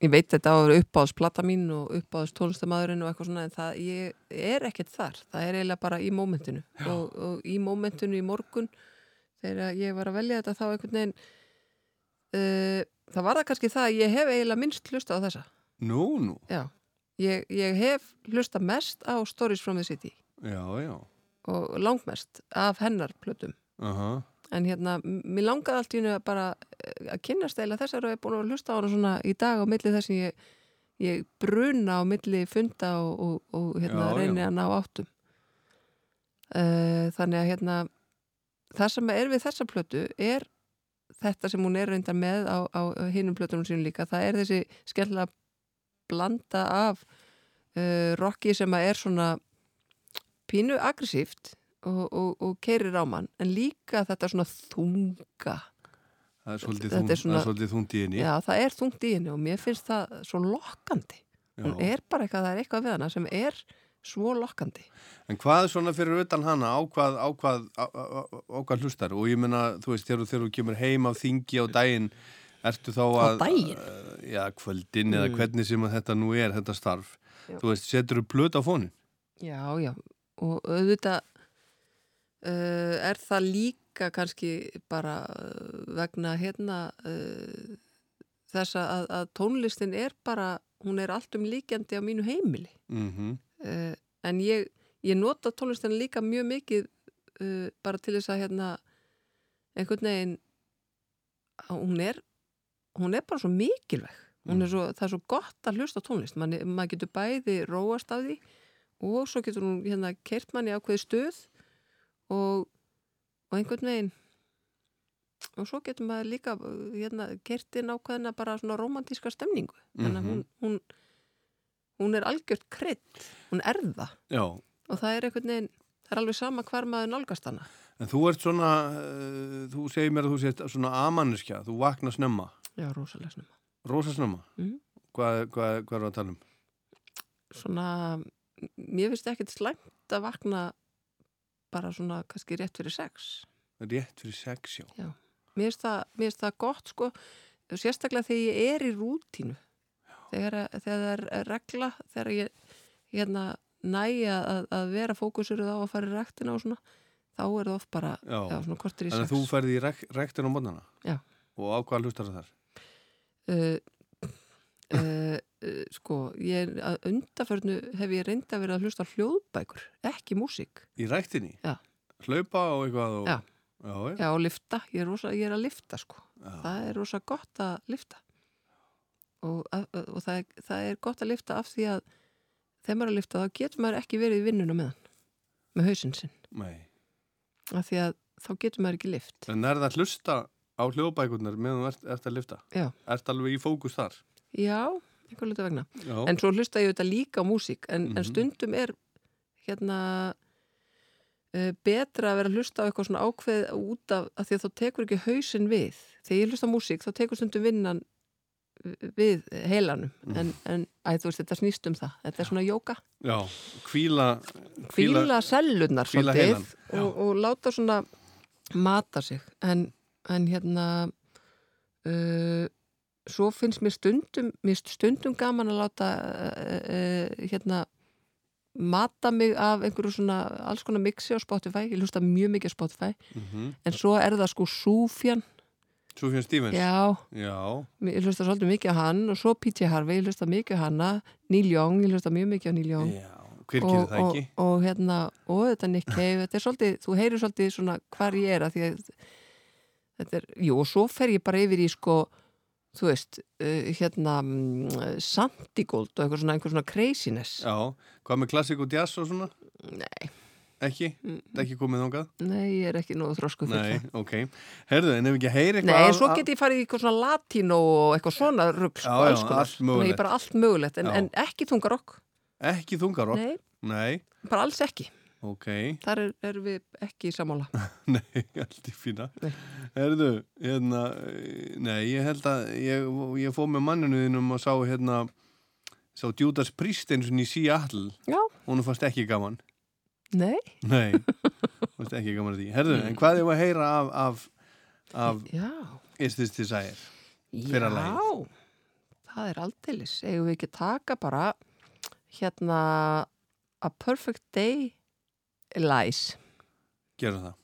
ég veit þetta á að vera uppáhalds plata mín og uppáhalds tónlistamæðurinn og eitthvað svona en það ég er ekkert þar það er eiginlega bara í mómentinu og, og í mómentinu í morgun þegar ég var að velja þetta þá einhvern veginn uh, það var það kannski það að ég hef eiginlega minnst hlusta á þessa Nú, nú. Já, ég, ég hef hlusta mest á Stories from the City Já, já. og langmest af hennar plötum Aha. en hérna, mér langaði allt í hennu bara eh, að kynnast eða þessar og ég er búin að hlusta á hana svona í dag á milli þess að ég, ég bruna á milli funda og, og, og hérna Já, reyni já. að ná áttum uh, þannig að hérna það sem er við þessa plötu er þetta sem hún er reyndar með á, á hinum plötunum sínum líka það er þessi skemmtilega blanda af uh, rocki sem að er svona pínu aggressíft og, og, og keirir á mann en líka þetta svona þunga Það er svolítið, þung, er svona- það er svolítið þungt í henni. Já, það er þungt í henni og mér finnst það svo lokkandi hún Já. er bara eitthvað, það er eitthvað við hana sem er svo lokkandi En hvað svona fyrir utan hana, á hvað, á hvað, á, á, á, á hvað hlustar? Og ég meina, þú veist, þegar, þú- kemur heim af þingi á daginn, ertu þá að... daginn? Uh, já, kvöldin eða Mm. hvernig sem þetta nú er, þetta starf. Já. Þú veist, setur þú plöt á fónin? Já, já, og auðvitað uh, er það líka kannski bara uh, vegna hérna uh, þess að, að tónlistin er bara, hún er allt um líkjandi á mínu heimili Mm uh, en ég, ég nota tónlistina líka mjög mikið uh, bara til þess að hérna einhvern veginn hún er hún er bara svo mikilvæg. Hún er svo, það er svo gott að hlusta á tónlist. Man, maður getur bæði róast af því og svo getur hún hérna kert manni ákveði stöð og, og einhvern veginn og svo getur maður líka uh, hérna, kert inn ákveðina bara svona romantíska stemningu. Þannig að hún, hún hún er algjört krydd, hún er það. Já, og það er einhvern veginn, það er alveg sama hvar maður nálgast hana. En þú ert svona, uh, þú segir mér að þú sést svona amanniskja, þú vaknar snemma, Já, rosalega snemma. Rosa snemma. Mhm. Hvað, hvað, hvað er það að tala um? Svona, mér finnst ekkert slæmt að vakna bara svona kannski rétt fyrir sex. Rétt fyrir sex, já. Já, mér finnst það, það gott sko, sérstaklega þegar ég er í rútínu þegar, þegar það er regla þegar ég hérna næja að, að vera fókusuruð á að fara í rektina og svona þá er það oft bara, já, Já. svona kortir í Þannig sex að þú ferði í rek rektin á mótnana? Já. Og á hvað hlustar það þar? uh, uh, uh, sko ég, að undaförnu hef ég reynda vera að hlusta hljóðbækur, ekki músík Í rektinni? Já. Hlaupa og eitthvað og... Já. Já, já. Já, og lifta, ég er, rosa, ég er að lifta sko það er rosa gott að lifta og, að, og það, er, það er gott að lifta af því að þegar maður er að lifta þá getur maður ekki verið í vinnuna með hann með hausinn sinn Nei. af því að þá getur maður ekki lift En er það að hlusta á hljóðbækurnar meðan þú ert, ert að lifta? Já. Ert alveg í fókus þar? Já, einhver luta vegna Já. en svo hlusta ég auðvitað líka á músík en, en Mhm. stundum er hérna uh, betra að vera að hlusta á eitthvað svona ákveð út af að því að þá tekur ekki hausinn við þegar ég hlusta á músík þá tekur stundum vinnan við heilanum. Mm. en, en þú veist, þetta snýst um það. Þetta er svona jóka Já, kvíla... kvíla sellunar svolítið og, og láta svona mata sig. En, en hérna uh, svo finnst mér stundum mér stundum gaman að láta uh, uh, hérna mata mig af einhverju svona alls konar mixi á Spotify, ég hlusta mjög mikið á Spotify. Mhm. en svo er það sko Súfjan Sufjan Stevens? Já. Já. ég hlusta svolítið mikið á hann og svo P.T. Harvey, ég hlusta mikið á hanna Neil Young, ég hlusta mjög mikið á Neil Young Já, hver gerir það og, ekki? og, og hérna, og þetta Nick Cave þetta er svolítið, þú heyrir svolítið svona hvar ég er að því að þetta er, jú, og svo fer ég bara yfir í sko, þú veist uh, hérna, mm, Santigold og eitthvað svona, einhver svona craziness Já, hvað með klassik og jazz og svona? Nei. Ekki? Það er ekki komið þangað? Nei, ég er ekki nógu þrósku fyrir Nei, það. ok. Herðu, en ef ekki heyri eitthvað... Nei, en svo get ég farið í eitthvað svona latínó og eitthvað svona rugg, sko, Já, já, alls konar. allt mögulegt. Nei, bara allt mögulegt, en, Já. en ekki þungarokk. Ekki þungarokk? Nei. Nei. Bara alls ekki. Ok. Þar er, er við ekki sammála. Nei, allt í fína. Herðu, hérna, nei, ég held að ég, ég fóð með manninu þínum og sá hérna, sá Judas Priest eins og í. Já. Hún fannst ekki gaman. Nei. Nei, ekki gaman að því. Herðu, en hvað er að heyra af, af, af Já. Is This Desire? Fyrra lagið. Já, það er aldeilis. Eigum við ekki taka bara hérna A Perfect Day Lies. Gerum það.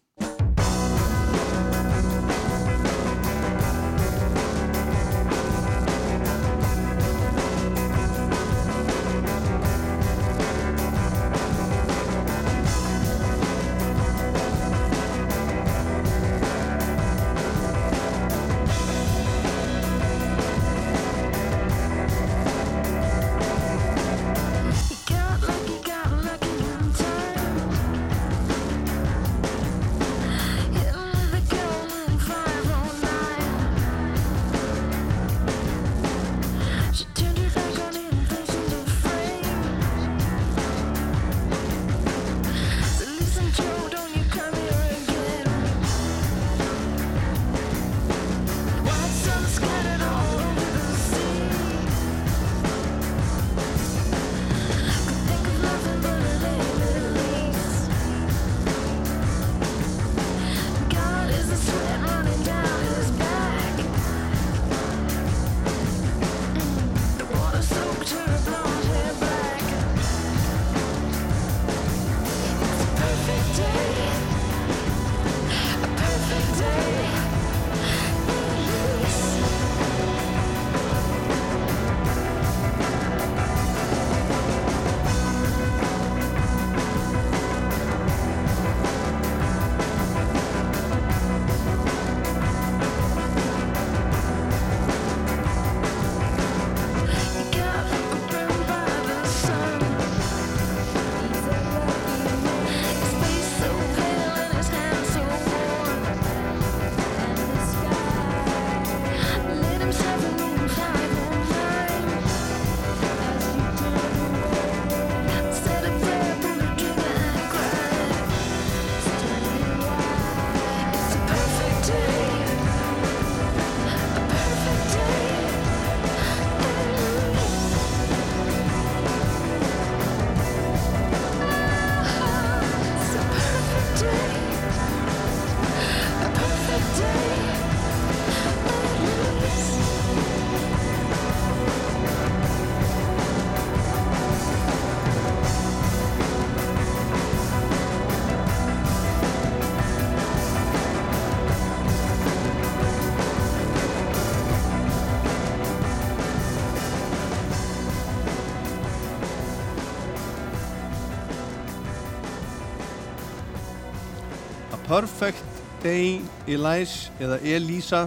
Perfect Day Elise eða Elisa.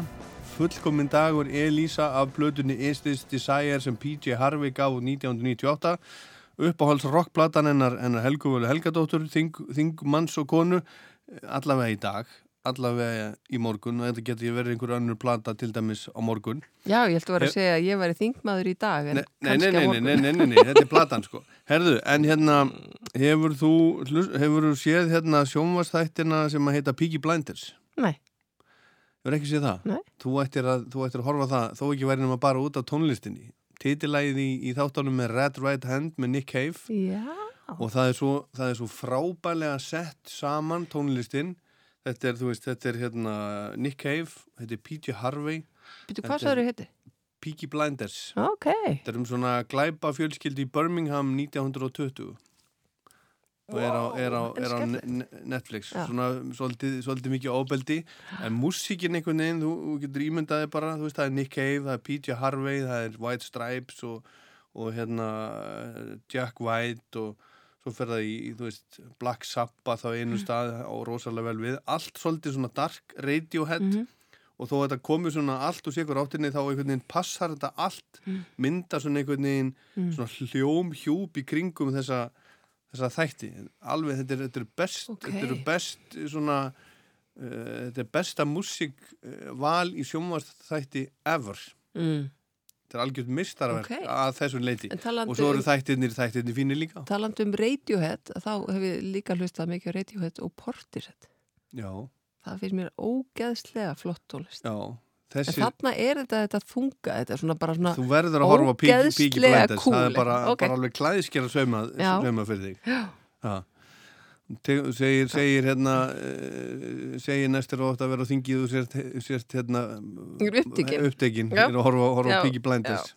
Fullkominn dagur Elisa af blöðunni Is This Desire sem PJ Harvey gaf út 1998 uppáhalds rockplatan hennar, hennar Helguvölu Helgadóttur þing, þingmanns og konu allavega í dag allavega í morgun og þetta getur verið einhver önnur plata til dæmis á morgun Já, ég held að vera að segja að ég væri þingmaður í dag en Nei, nei, kannski nei, á morgun. nei, nei, nei, nei, þetta er platan sko Herðu, en hérna hefur þú, hefur þú séð hérna sjónvastættina sem að heita Peaky Blinders? Nei. Hefur ekki séð það? Nei. Þú ættir að, þú ættir að horfa það, þó ekki væri nema bara út af tónlistinni Titilægið í, í þáttanum með Red Right Hand með Nick Cave Já. og það er svo, það er svo frábælega sett saman tónlistin þetta er, þú veist, þetta er hérna Nick Cave, þetta er PJ Harvey Býtu, Þetta hvað er sagður þau hitti? Peaky Blinders Ok. Þetta er um svona glæpa fjölskyldi í Birmingham 1920 og er á, er á, er á Netflix Já. svona svolítið, svolítið mikið óbeldi en músíkin einhvern veginn, þú, þú getur ímyndaði bara, þú veist, það er Nick Cave, það er PJ Harvey, það er White Stripes og, og hérna Jack White og svo fer það í, þú veist, Black Sabbath á einu stað og rosalega vel við allt svolítið svona dark Radiohead Mhm. og þó að þetta komi svona allt úr sér áttinni þá einhvern veginn passar þetta allt Mm. mynda svona einhvern veginn Mm. svona hljóm hjúp í kringum þessa þessa þætti alveg þetta er, þetta er best Ok. þetta er best svona uh, þetta er besta músík uh, val í sjónvarsþætti ever Mm. Þetta er algjörð mistarverk Ok. að þessum leiti og svo eru þættirnir þættirnir fínir líka Talandi um Radiohead, þá hef ég líka hlustað mikið Radiohead og Portishead. já, Það finnst mér ógeðslega flott tónlist. já þessi, En þarna er þetta, þetta þunga, þetta er svona bara svona þú verður að horfa ógeðslega Blinders cool. það er bara, Ok. bara alveg klæðiskera sauma, Já. sauma fyrir þig Já. Já. Segir, segir hérna uh, segir næstur ótt að vera á þingið og sért, sért hérna Upptekin. upptekin. Já. er að horfa, horfa Peaky Blinders.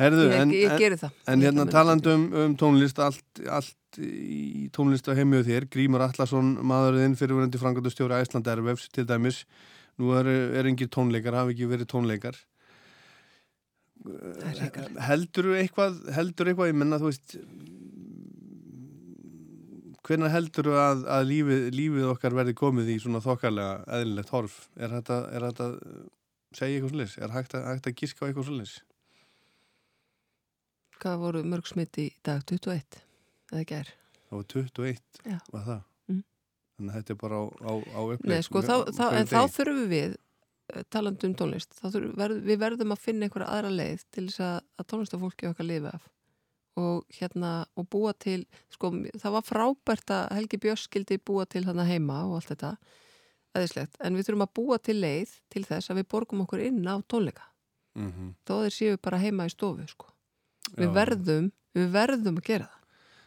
Herðu, Ég- en, ég en, það. en Ég hérna talandi um, tónlist allt, allt í tónlist á heimjöðu þér. Grímur Allarsson, maðurinn fyrirvunandi frangandastjóri Æsland Ervefs til dæmis. Nú er, er engir tónleikar, hafi ekki verið tónleikar. Heldur eitthvað heldur eitthvað, ég menna þú veist hvenær heldur að, að lífið, lífið okkar verði komið í svona þokkarlega eðlilegt horf er þetta, er þetta segja eitthvað svolítið, er hægt að, hægt að gíska á eitthvað svolítið Hvað voru mörg smitt í dag? 21? Eða ekki er? það var 21 Já. var það Mm. þannig að þetta er bara á, á, á uppleik Nei, sko, þá, þá, en þá þurfum við eh, talandi um tónlist, þurfum, verð, við verðum að finna einhverja aðra leið til þess að, að tónlistafólki okkar lifi af og hérna, og búa til sko, það var frábært að Helgi Björns skildi búa til þarna heima og allt þetta eðislegt, en við þurfum að búa til leið til þess að við borgum okkur inn á tónleika Mhm. þó þeir séu bara heima í stofu sko. við Já. verðum við verðum að gera það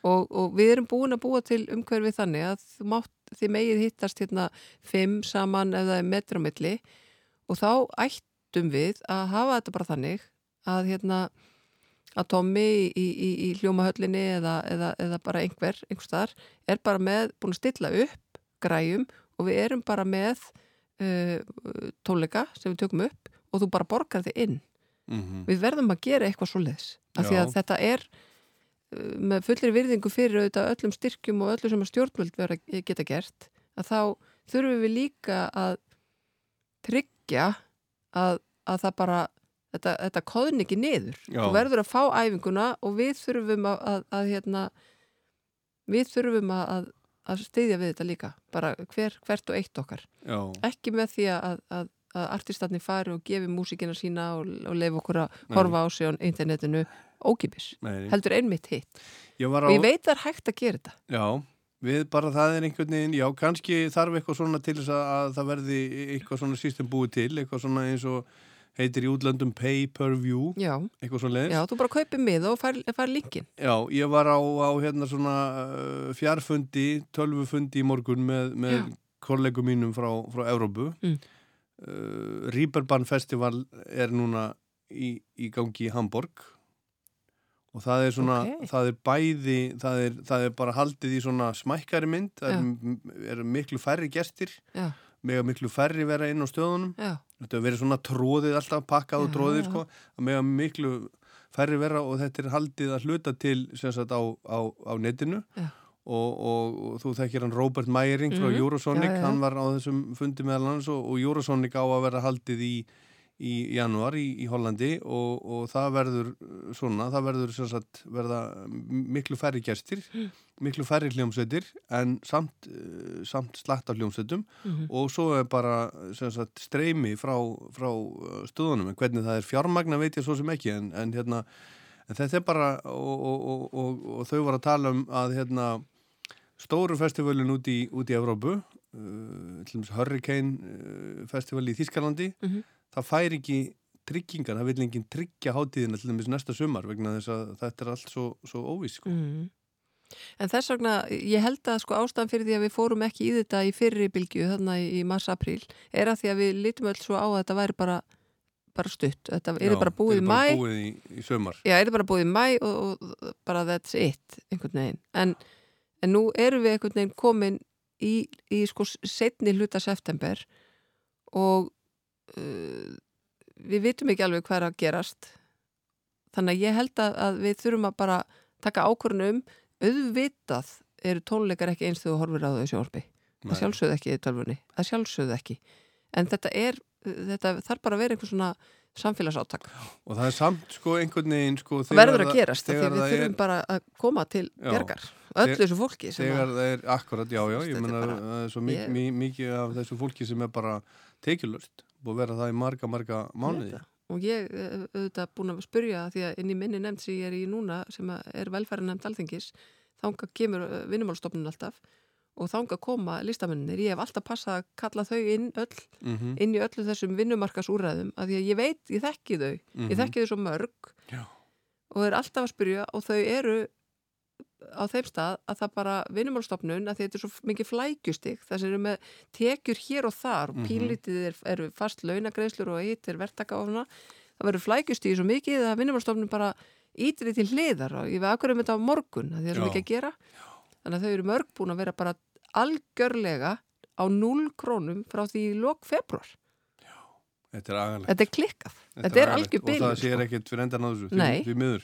og, og við erum búin að búa til umhverfið þannig að þú mátt, þið megið hittast hérna fimm saman ef það er metri á milli og þá ættum við að hafa þetta bara þannig að hérna að Tommy í, í, í hljómahöllinni eða, eða, eða bara einhver, einhver staðar er bara með, búin að stilla upp græjum og við erum bara með uh, tónleika sem við tökum upp og þú bara borgar þig inn Mhm. við verðum að gera eitthvað að Já. þetta er uh, með fullri virðingu fyrir auðvitað öllum styrkjum og öllu sem að stjórnvöld vera, geta gert að þá þurfum við líka að tryggja að, að það bara þetta, þetta koðn ekki niður. Já. þú verður að fá æfinguna og við þurfum að, að, að hérna, við þurfum að, að, að styðja við þetta líka. Bara hver, hvert og eitt okkar. Já. ekki með því að, að, að artistatni fari og gefi músíkina sína og, og leif okkur að horfa á sig á internetinu. Ókipis, heldur einmitt hitt. Og ég veit það er hægt að gera þetta. Já, við bara það er einhvern veginn, já, kannski þarf eitthvað svona til þess að, að það verði eitthvað svona system búið til, eitthvað svona eins og heitir í útlöndum pay per view, Já. eitthvað svona leiðis. Já, þú bara kaupir mið og fær, fær linkin Já, ég var á, á hérna svona uh, fjárfundi, tölvufundi í morgun með, með kollegum mínum frá, frá Európu. Mm. Uh, Rýberban festival er núna í, í gangi í Hamburg og það er svona, Ok. það er bæði, það er, það er bara haldið í svona smækkari mynd, það er, er miklu færri gestir, Já. Mega miklu færri vera inn á stöðunum. Já. Þetta verið svona tróðið alltaf, pakkað og tróðið sko, að mega miklu færri vera og þetta er haldið að hluta til sagt á, á, á netinu og, og, og þú þekkir hann Robert Meyering frá Mhm. Eurosonic, Já, já, já. hann var á þessum fundi meðal hans og, og Eurosonic á að vera haldið í, í januar í, í Hollandi og, og það verður svona, það verður sagt verða miklu færri gestir Mm. miklu færri hljómsveitir en samt, uh, samt slatt af hljómsveitum Mhm. og svo er bara sem sagt, streymi frá, frá stöðunum en hvernig það er fjármagna veit ég svo sem ekki en, en, hérna, en þetta er bara og, og, og, og, og þau var að tala um að hérna, stóru festivalin út í, út í Evrópu uh, Hurricane festival í Þískalandi Mhm. Það fær ekki tryggingar, það vil enginn tryggja hátíðina til dæmis næsta sumar vegna þess að þetta er allt svo, svo óvís sko. mm. En þess vegna, ég held að sko ástæðan fyrir því að við fórum ekki í þetta í fyrri bylgju þarna í, mars-april er að því að við lítum öll svo á að þetta væri bara, bara stutt, þetta er Já, bara búið í þetta er mæ bara búið í, í sumar Já, er bara búið í mæ og, og bara that's it, einhvern veginn. En, en nú erum við einhvern veginn komin í, í sko setni hluta september og uh, við vitum ekki alveg hvað er að gerast. Þannig að ég held að, að við þurfum að bara taka ákvörðun um auðvitað eru tónleikar ekki eins þegar þú horfir á þau sjálfi. Það sjálfsögðu ekki í tölfunni. Það sjálfsögðu ekki. En þetta er, þetta þarf bara að vera einhver svona samfélagsáttak. og það er samt sko einhvern veginn sko, Það verður að gerast því við þurfum bara að koma til bjargar öllu þessu fólki Þegar að- það er akkurat, já, já, ég er menna bara- er svo mi Ég- mi mikið af þessu fólki sem er bara tekjulöst og vera það í marga, marga mánuði. Og ég eh, auðvitað búin að spurja því að inn í minni nefnd sem ég er í núna sem að er velfæri nefnd alþingis þanga kemur vinnumálstofnun alltaf og þanga koma listamenninir ég hef alltaf passað að kalla þau inn öll Mhm. inn í öllu þessum vinnumarkasúræðum að því að ég veit, ég þekki þau Mhm. ég þekki þau svo mörg Já. og er alltaf að spurja og þau eru á þeim stað að það bara vinnumálstofnun að þetta er svo mikið flækjustig það sem eru með tekjur hér og þar og Mhm. pínlítið er, eru fast launagreislur og eitt er verktaka ofna það verður flækjustig svo mikið að vinnumálstofnun bara ítir því til hliðar og ég veið akkurum þetta á morgun að því er svo mikið að gera þannig að þau eru mörg búin að vera bara algjörlega á 0 krónum frá því í lok februar Þetta er. Þetta er klikkað. Þetta er agalegt. algjör bilun, Og það sér sko. ekkert fyrir endan á þessu, því miður.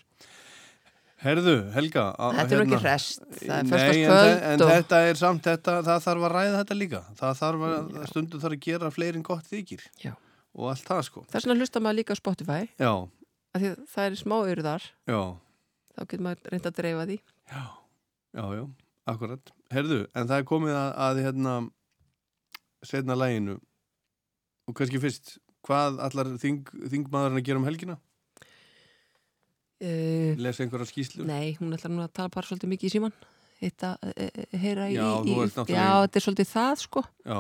Herðu, Helga. Þetta er nú ekki hérna- hresst, það er Nei, föstudagskvöld en, en og- þetta er samt, þetta, það þarf að ræða þetta líka. Það þarf að, stundum þarf að gera fleirin gott þykir. Já. Og allt það, sko. Þess vegna hlusta maður líka á Spotify Já, að því að það er smá yrðar já, þá getur maður reynd að dreifa því já, já, akkurat. Herðu, en það er komið að, að hérna, setna læginu. Og kannski fyrst, hvað allar þing, þingmaðurinn að gera um helgina? Uh, Lesa einhverja skýslu? Nei, hún ætlar nú að tala bara svolítið mikið í síman Þetta, e, e, heyra í, Já, í náttúrulega Já, í- þetta er svolítið það sko Já,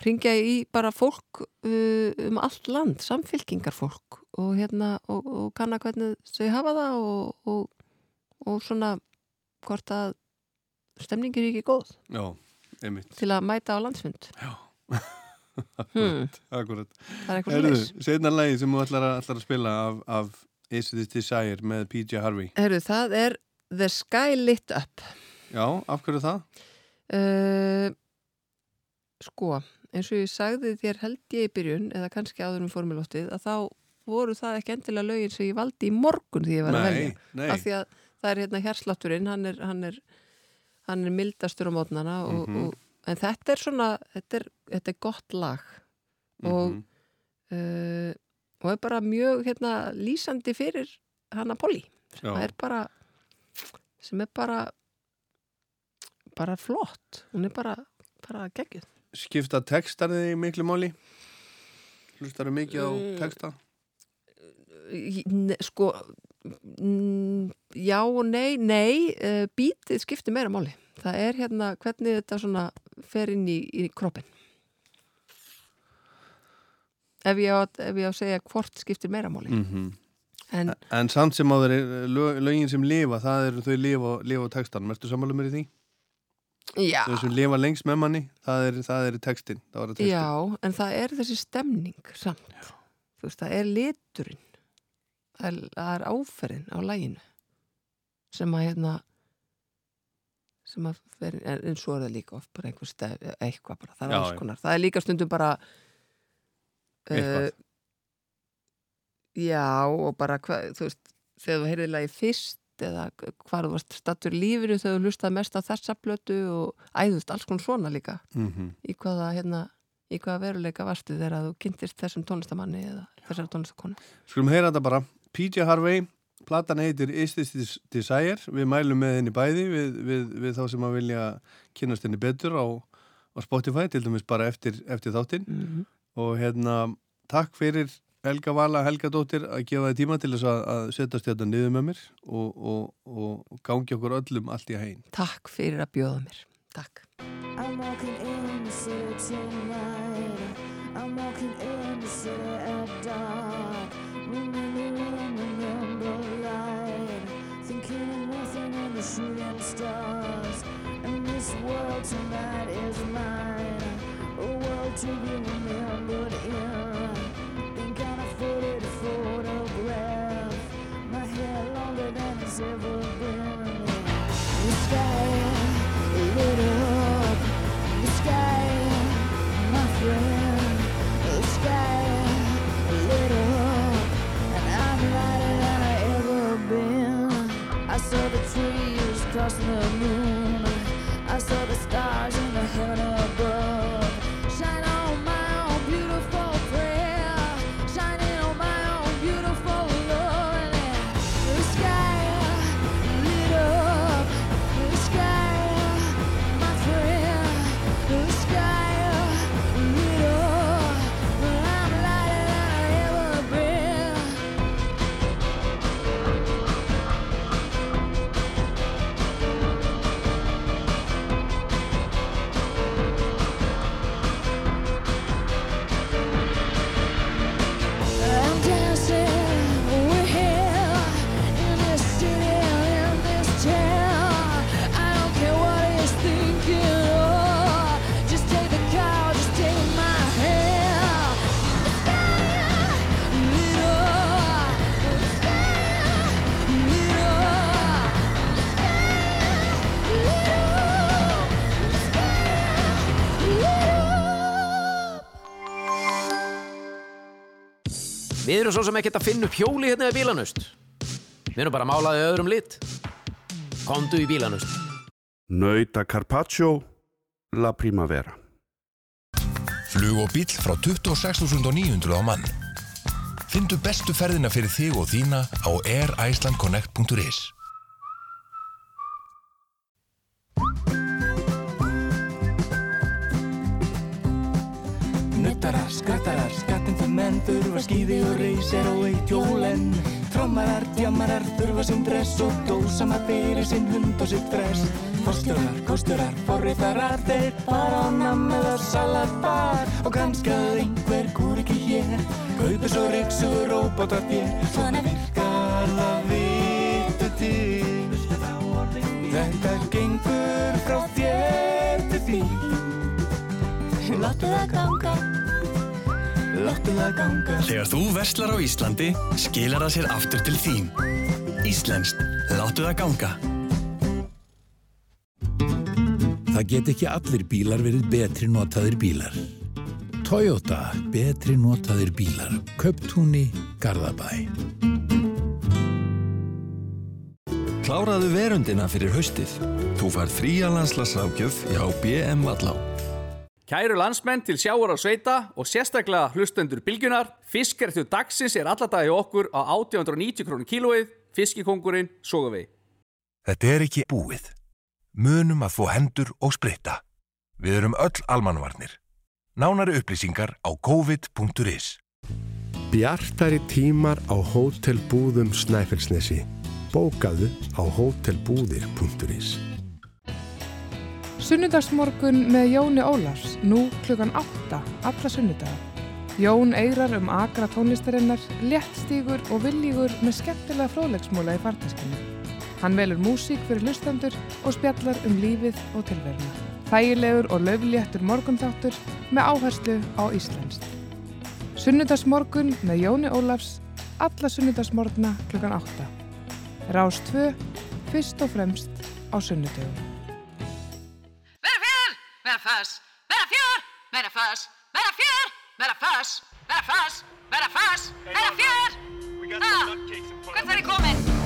Ringja í bara fólk uh, um allt land, samfylkingarfólk og hérna, og, og kanna hvernig þau hafa það og, og, og svona hvort að stemningin er ekki góð já, einmitt. til að mæta á landsfund Já. Hmm. Akkurat. Það er eitthvað svoleiðis. Seinna lagi sem þú ætlar að, ætlar að spila af, af Is This Desire með PJ Harvey. Herru, það er The Sky Lit Up Já, af hverju það? Uh, sko, eins og ég sagði þér held ég í byrjun, eða kannski áður um formulóttið, að þá voru það ekki endilega lögin sem ég valdi í morgun því ég var að Nei, velja. nei. Af því að það er hérna hérslátturinn, hann er, hann er, hann er mildastur á mótnana og, Mhm. og, en þetta er svona, þetta er, þetta er gott lag og, Mhm. uh, og er bara mjög hérna lýsandi fyrir hana Polly. Já. Það er bara, sem er bara bara flott hún er bara, bara geggjuð Skipta textar þig miklu máli? Hlustar þau mikið á Mm. texta? Í- sko já og nei nei, uh, bítið skiptir meira máli það er hérna hvernig þetta svona fer inn í, í kroppin ef ég, á, ef ég á að segja hvort skiptir meira máli Mm en En samt sem á þeir lög, lögin sem lifa, það eru þau lifa, lifa á textanum. Ertu sammála mér í því? já, Þau sem lifa lengst með manni, það er, það er textin. Það var að textin. já, en það er þessi stemning samt þú veist, það er liturinn það er, það er áferðin á læginu sem að hérna sem að fer, en, en svo er það líka oft bara einhver stef, eitthvað bara, það er Já, alls já. konar það er líka stundum bara Eitthvað. já og bara hvað, þú veist, þegar þú heyrði lagi fyrst eða hvað þú varst stattur lífinu þegar þú lustaði mest á þessa blötu og æðust alls konar svona líka Mhm. í hvaða hérna í hvaða veruleika varstu þegar þú kynntist þessum tónlistamanni eða þessar tónlistakonu Skulum heyra þetta bara. PJ Harvey, platan heitir Is This Des- Desire. Við mælum með henni bæði við, við, við þá sem að vilja kynast henni betur á, á Spotify, til dæmis bara eftir, eftir þáttinn. Mhm. Og hérna, takk fyrir Helga Vala, Helga Dóttir að gefa þið tíma til þess að, að setjast þetta niður með mér og, og, og gangi okkur öllum allt í hæginn. Takk fyrir að bjóða mér Takk I'm walking in the city tonight. I'm walking in the city at dark. Remember, remember light. Thinking of nothing in the shooting stars. And this world tonight is mine. In. Faded photograph. My hair longer than ever. The sky lit up. The sky, my friend. The sky lit up. And I'm than I ever been. I saw the trees crossing the moon. Við erum svo sem ekkert að finna upp hjóli hérna við bílanust. Við erum bara málaði öðrum lit. Komdu í bílanust. Nauta Carpaccio La Primavera Flug og bíl frá 26.900 á mann. Findu bestu ferðina fyrir þig og þína á airicelandconnect.is Nuttarar, skrattarar, skattandi menn þurfa skýði og reysir og eitt jólen Trommarar, djamarar, þurfa sinn dress og dósama fyrir sinn hund og sitt fress. Forstjórar, kostjórar, forriðarar, þeir fara á namm eða salatbar. Og kannski að einhver kúr ekki hér Kaupir svo reiks og róbótar þér. Svona virkar það vitu til. Þetta gengur frá þér til því Láttu það ganga Láttu það ganga Þegar þú verslar á Íslandi, skilar það sér aftur til þín. Íslenskt. Láttu það ganga. Það get ekki allir bílar verið betri notaðir bílar. Toyota, betri notaðir bílar. Köptúni, Garðabæ. Kláraðu verundina fyrir haustið. Þú far fría landslagsrákjöf hjá BM Vallá. Kæru landsmenn til sjáur á sveita og sérstaklega hlustendur bylgjunar, fiskerþjóð dagsins er alladagi okkur á 890 krónur kílóið, fiskikongurinn, sogavegi. Þetta er ekki búið. Munum að þó hendur og spritta. Við erum öll almanvarnir. Nánari upplýsingar á covid.is Bjartari tímar á hótelbúðum Snæfellsnesi. Bókaðu á hótelbúðir.is Sunnudagsmorgun með Jóni Ólafs, nú klukkan 8, alla sunnudaga. Jón eigrar um agra tónlistarinnar, léttstígur og villígur með skemmtilega fróðlegsmúla í farteskinu. Hann velur músík fyrir lustendur og spjallar um lífið og tilveruna. Þægilegur og löfléttur morgunþáttur með áherslu á Íslandst. Sunnudagsmorgun með Jóni Ólafs, alla sunnudagsmorgna klukkan 8. Rás 2, fyrst og fremst á sunnudögun. Vera föss, vera fjör, vera föss, vera fjör, vera föss, vera föss, vera föss, vera fjör. Ah, hvert var ég komin?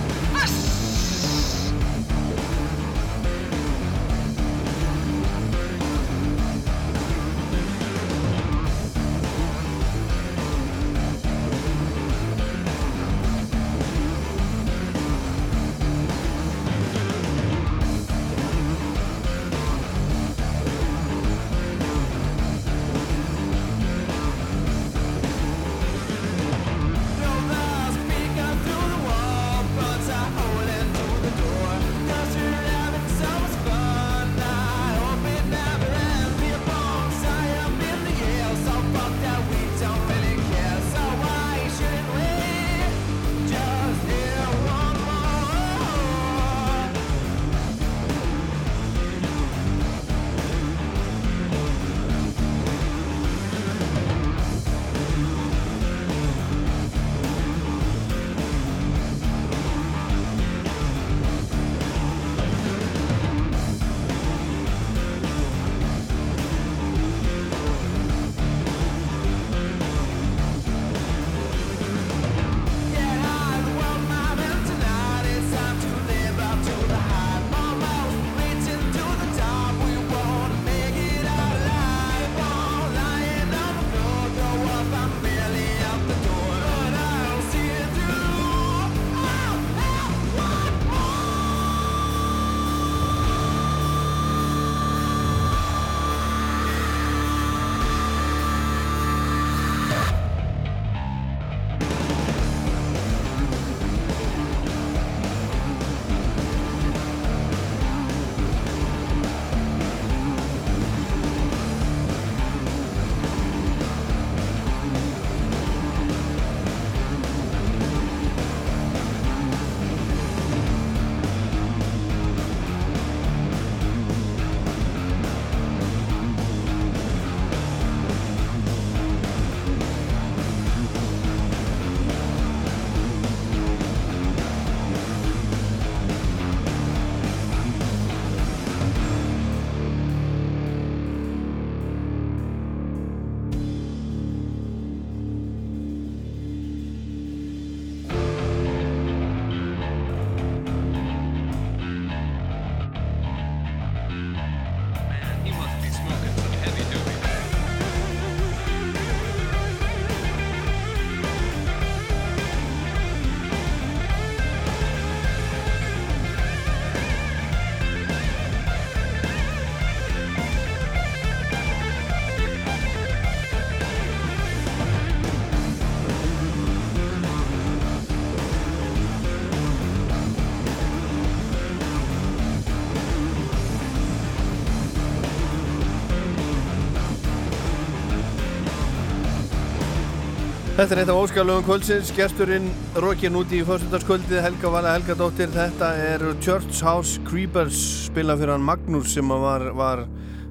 Þetta er eitt af óskalöfum kvöldsins, gesturinn Rókin úti í fyrstundagskvöldið, Helga Vala Helgadóttir, þetta er Church House Creepers, spila fyrir hann Magnús sem var, var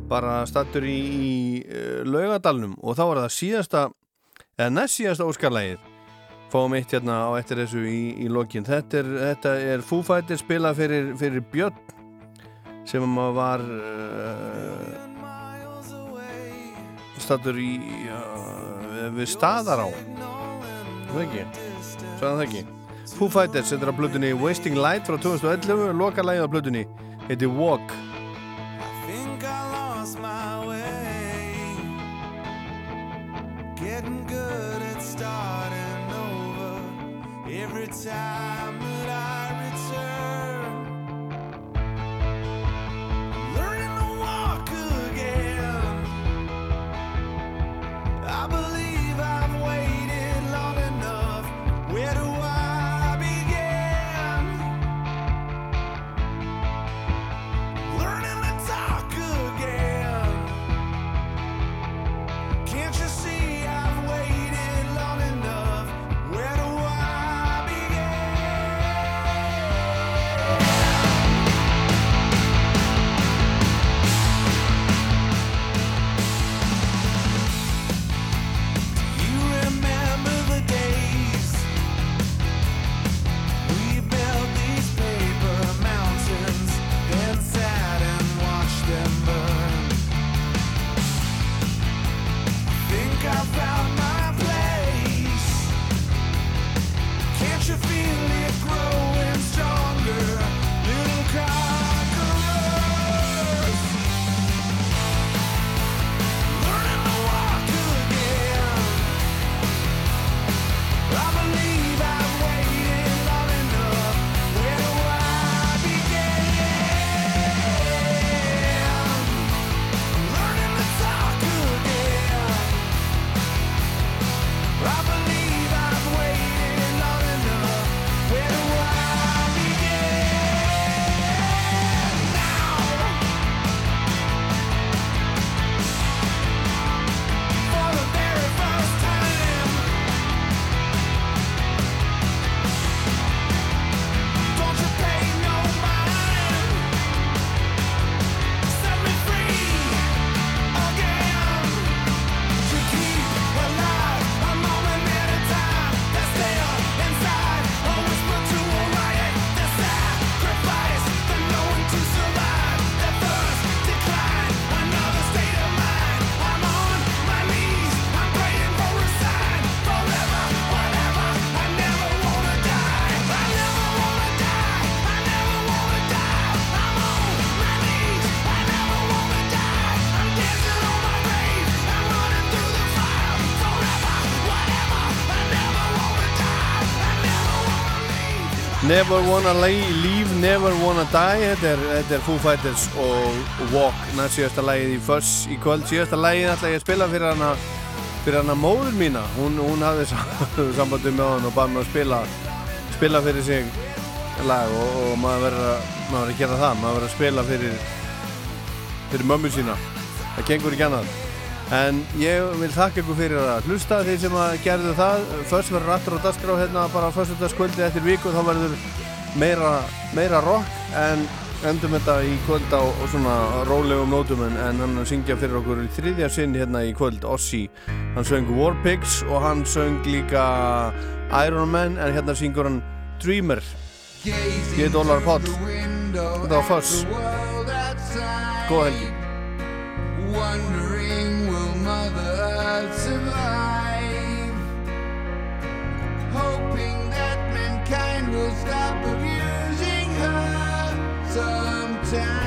bara stattur í, í uh, laugadalnum og þá var það síðasta, eða næst síðasta óskalægið, fáum eitt hérna á eftir þessu í, í lokin. Þetta er, þetta er Foo Fighters spila fyrir, fyrir Björn sem var uh, stattur í... Uh, við staðar á. Það ekki? Sagðan það ekki? Foo Fighters, er á blutunni Wasting Light frá 2011 loka lægið á blutunni heiti Walk. Getting good at starting over. Every time Never Wanna Leave, Never Wanna Die. Þetta er, þetta er Foo Fighters og Walk. Næst síðasta lægið í Fuss í kvöld. Síðasta lægið ætla ég að spila fyrir hana fyrir hana móður mína. Hún, hún hafði sambandum með hann og bað mig að spila spila fyrir sig lag og, og maður verður að að gera það, maður verður að spila fyrir fyrir mömmu sína. Það gengur ekki annað en ég vil þakka ykkur fyrir að hlusta. Þeir sem að gerðu það fyrst verður aftur á dagskrá hérna bara á fyrstutaskvöldi eftir viku þá verður meira, meira rock en endum þetta í kvöld á svona rólegum nótum en, hann syngja fyrir okkur í þriðja sinn hérna í kvöld Ossi, hann söng War Pigs og hann söng líka Iron Man en hérna syngur hann Dreamer. Ég heit Ólar Páll þetta var Foss góða helgi birds survive, hoping that mankind will stop abusing her sometime.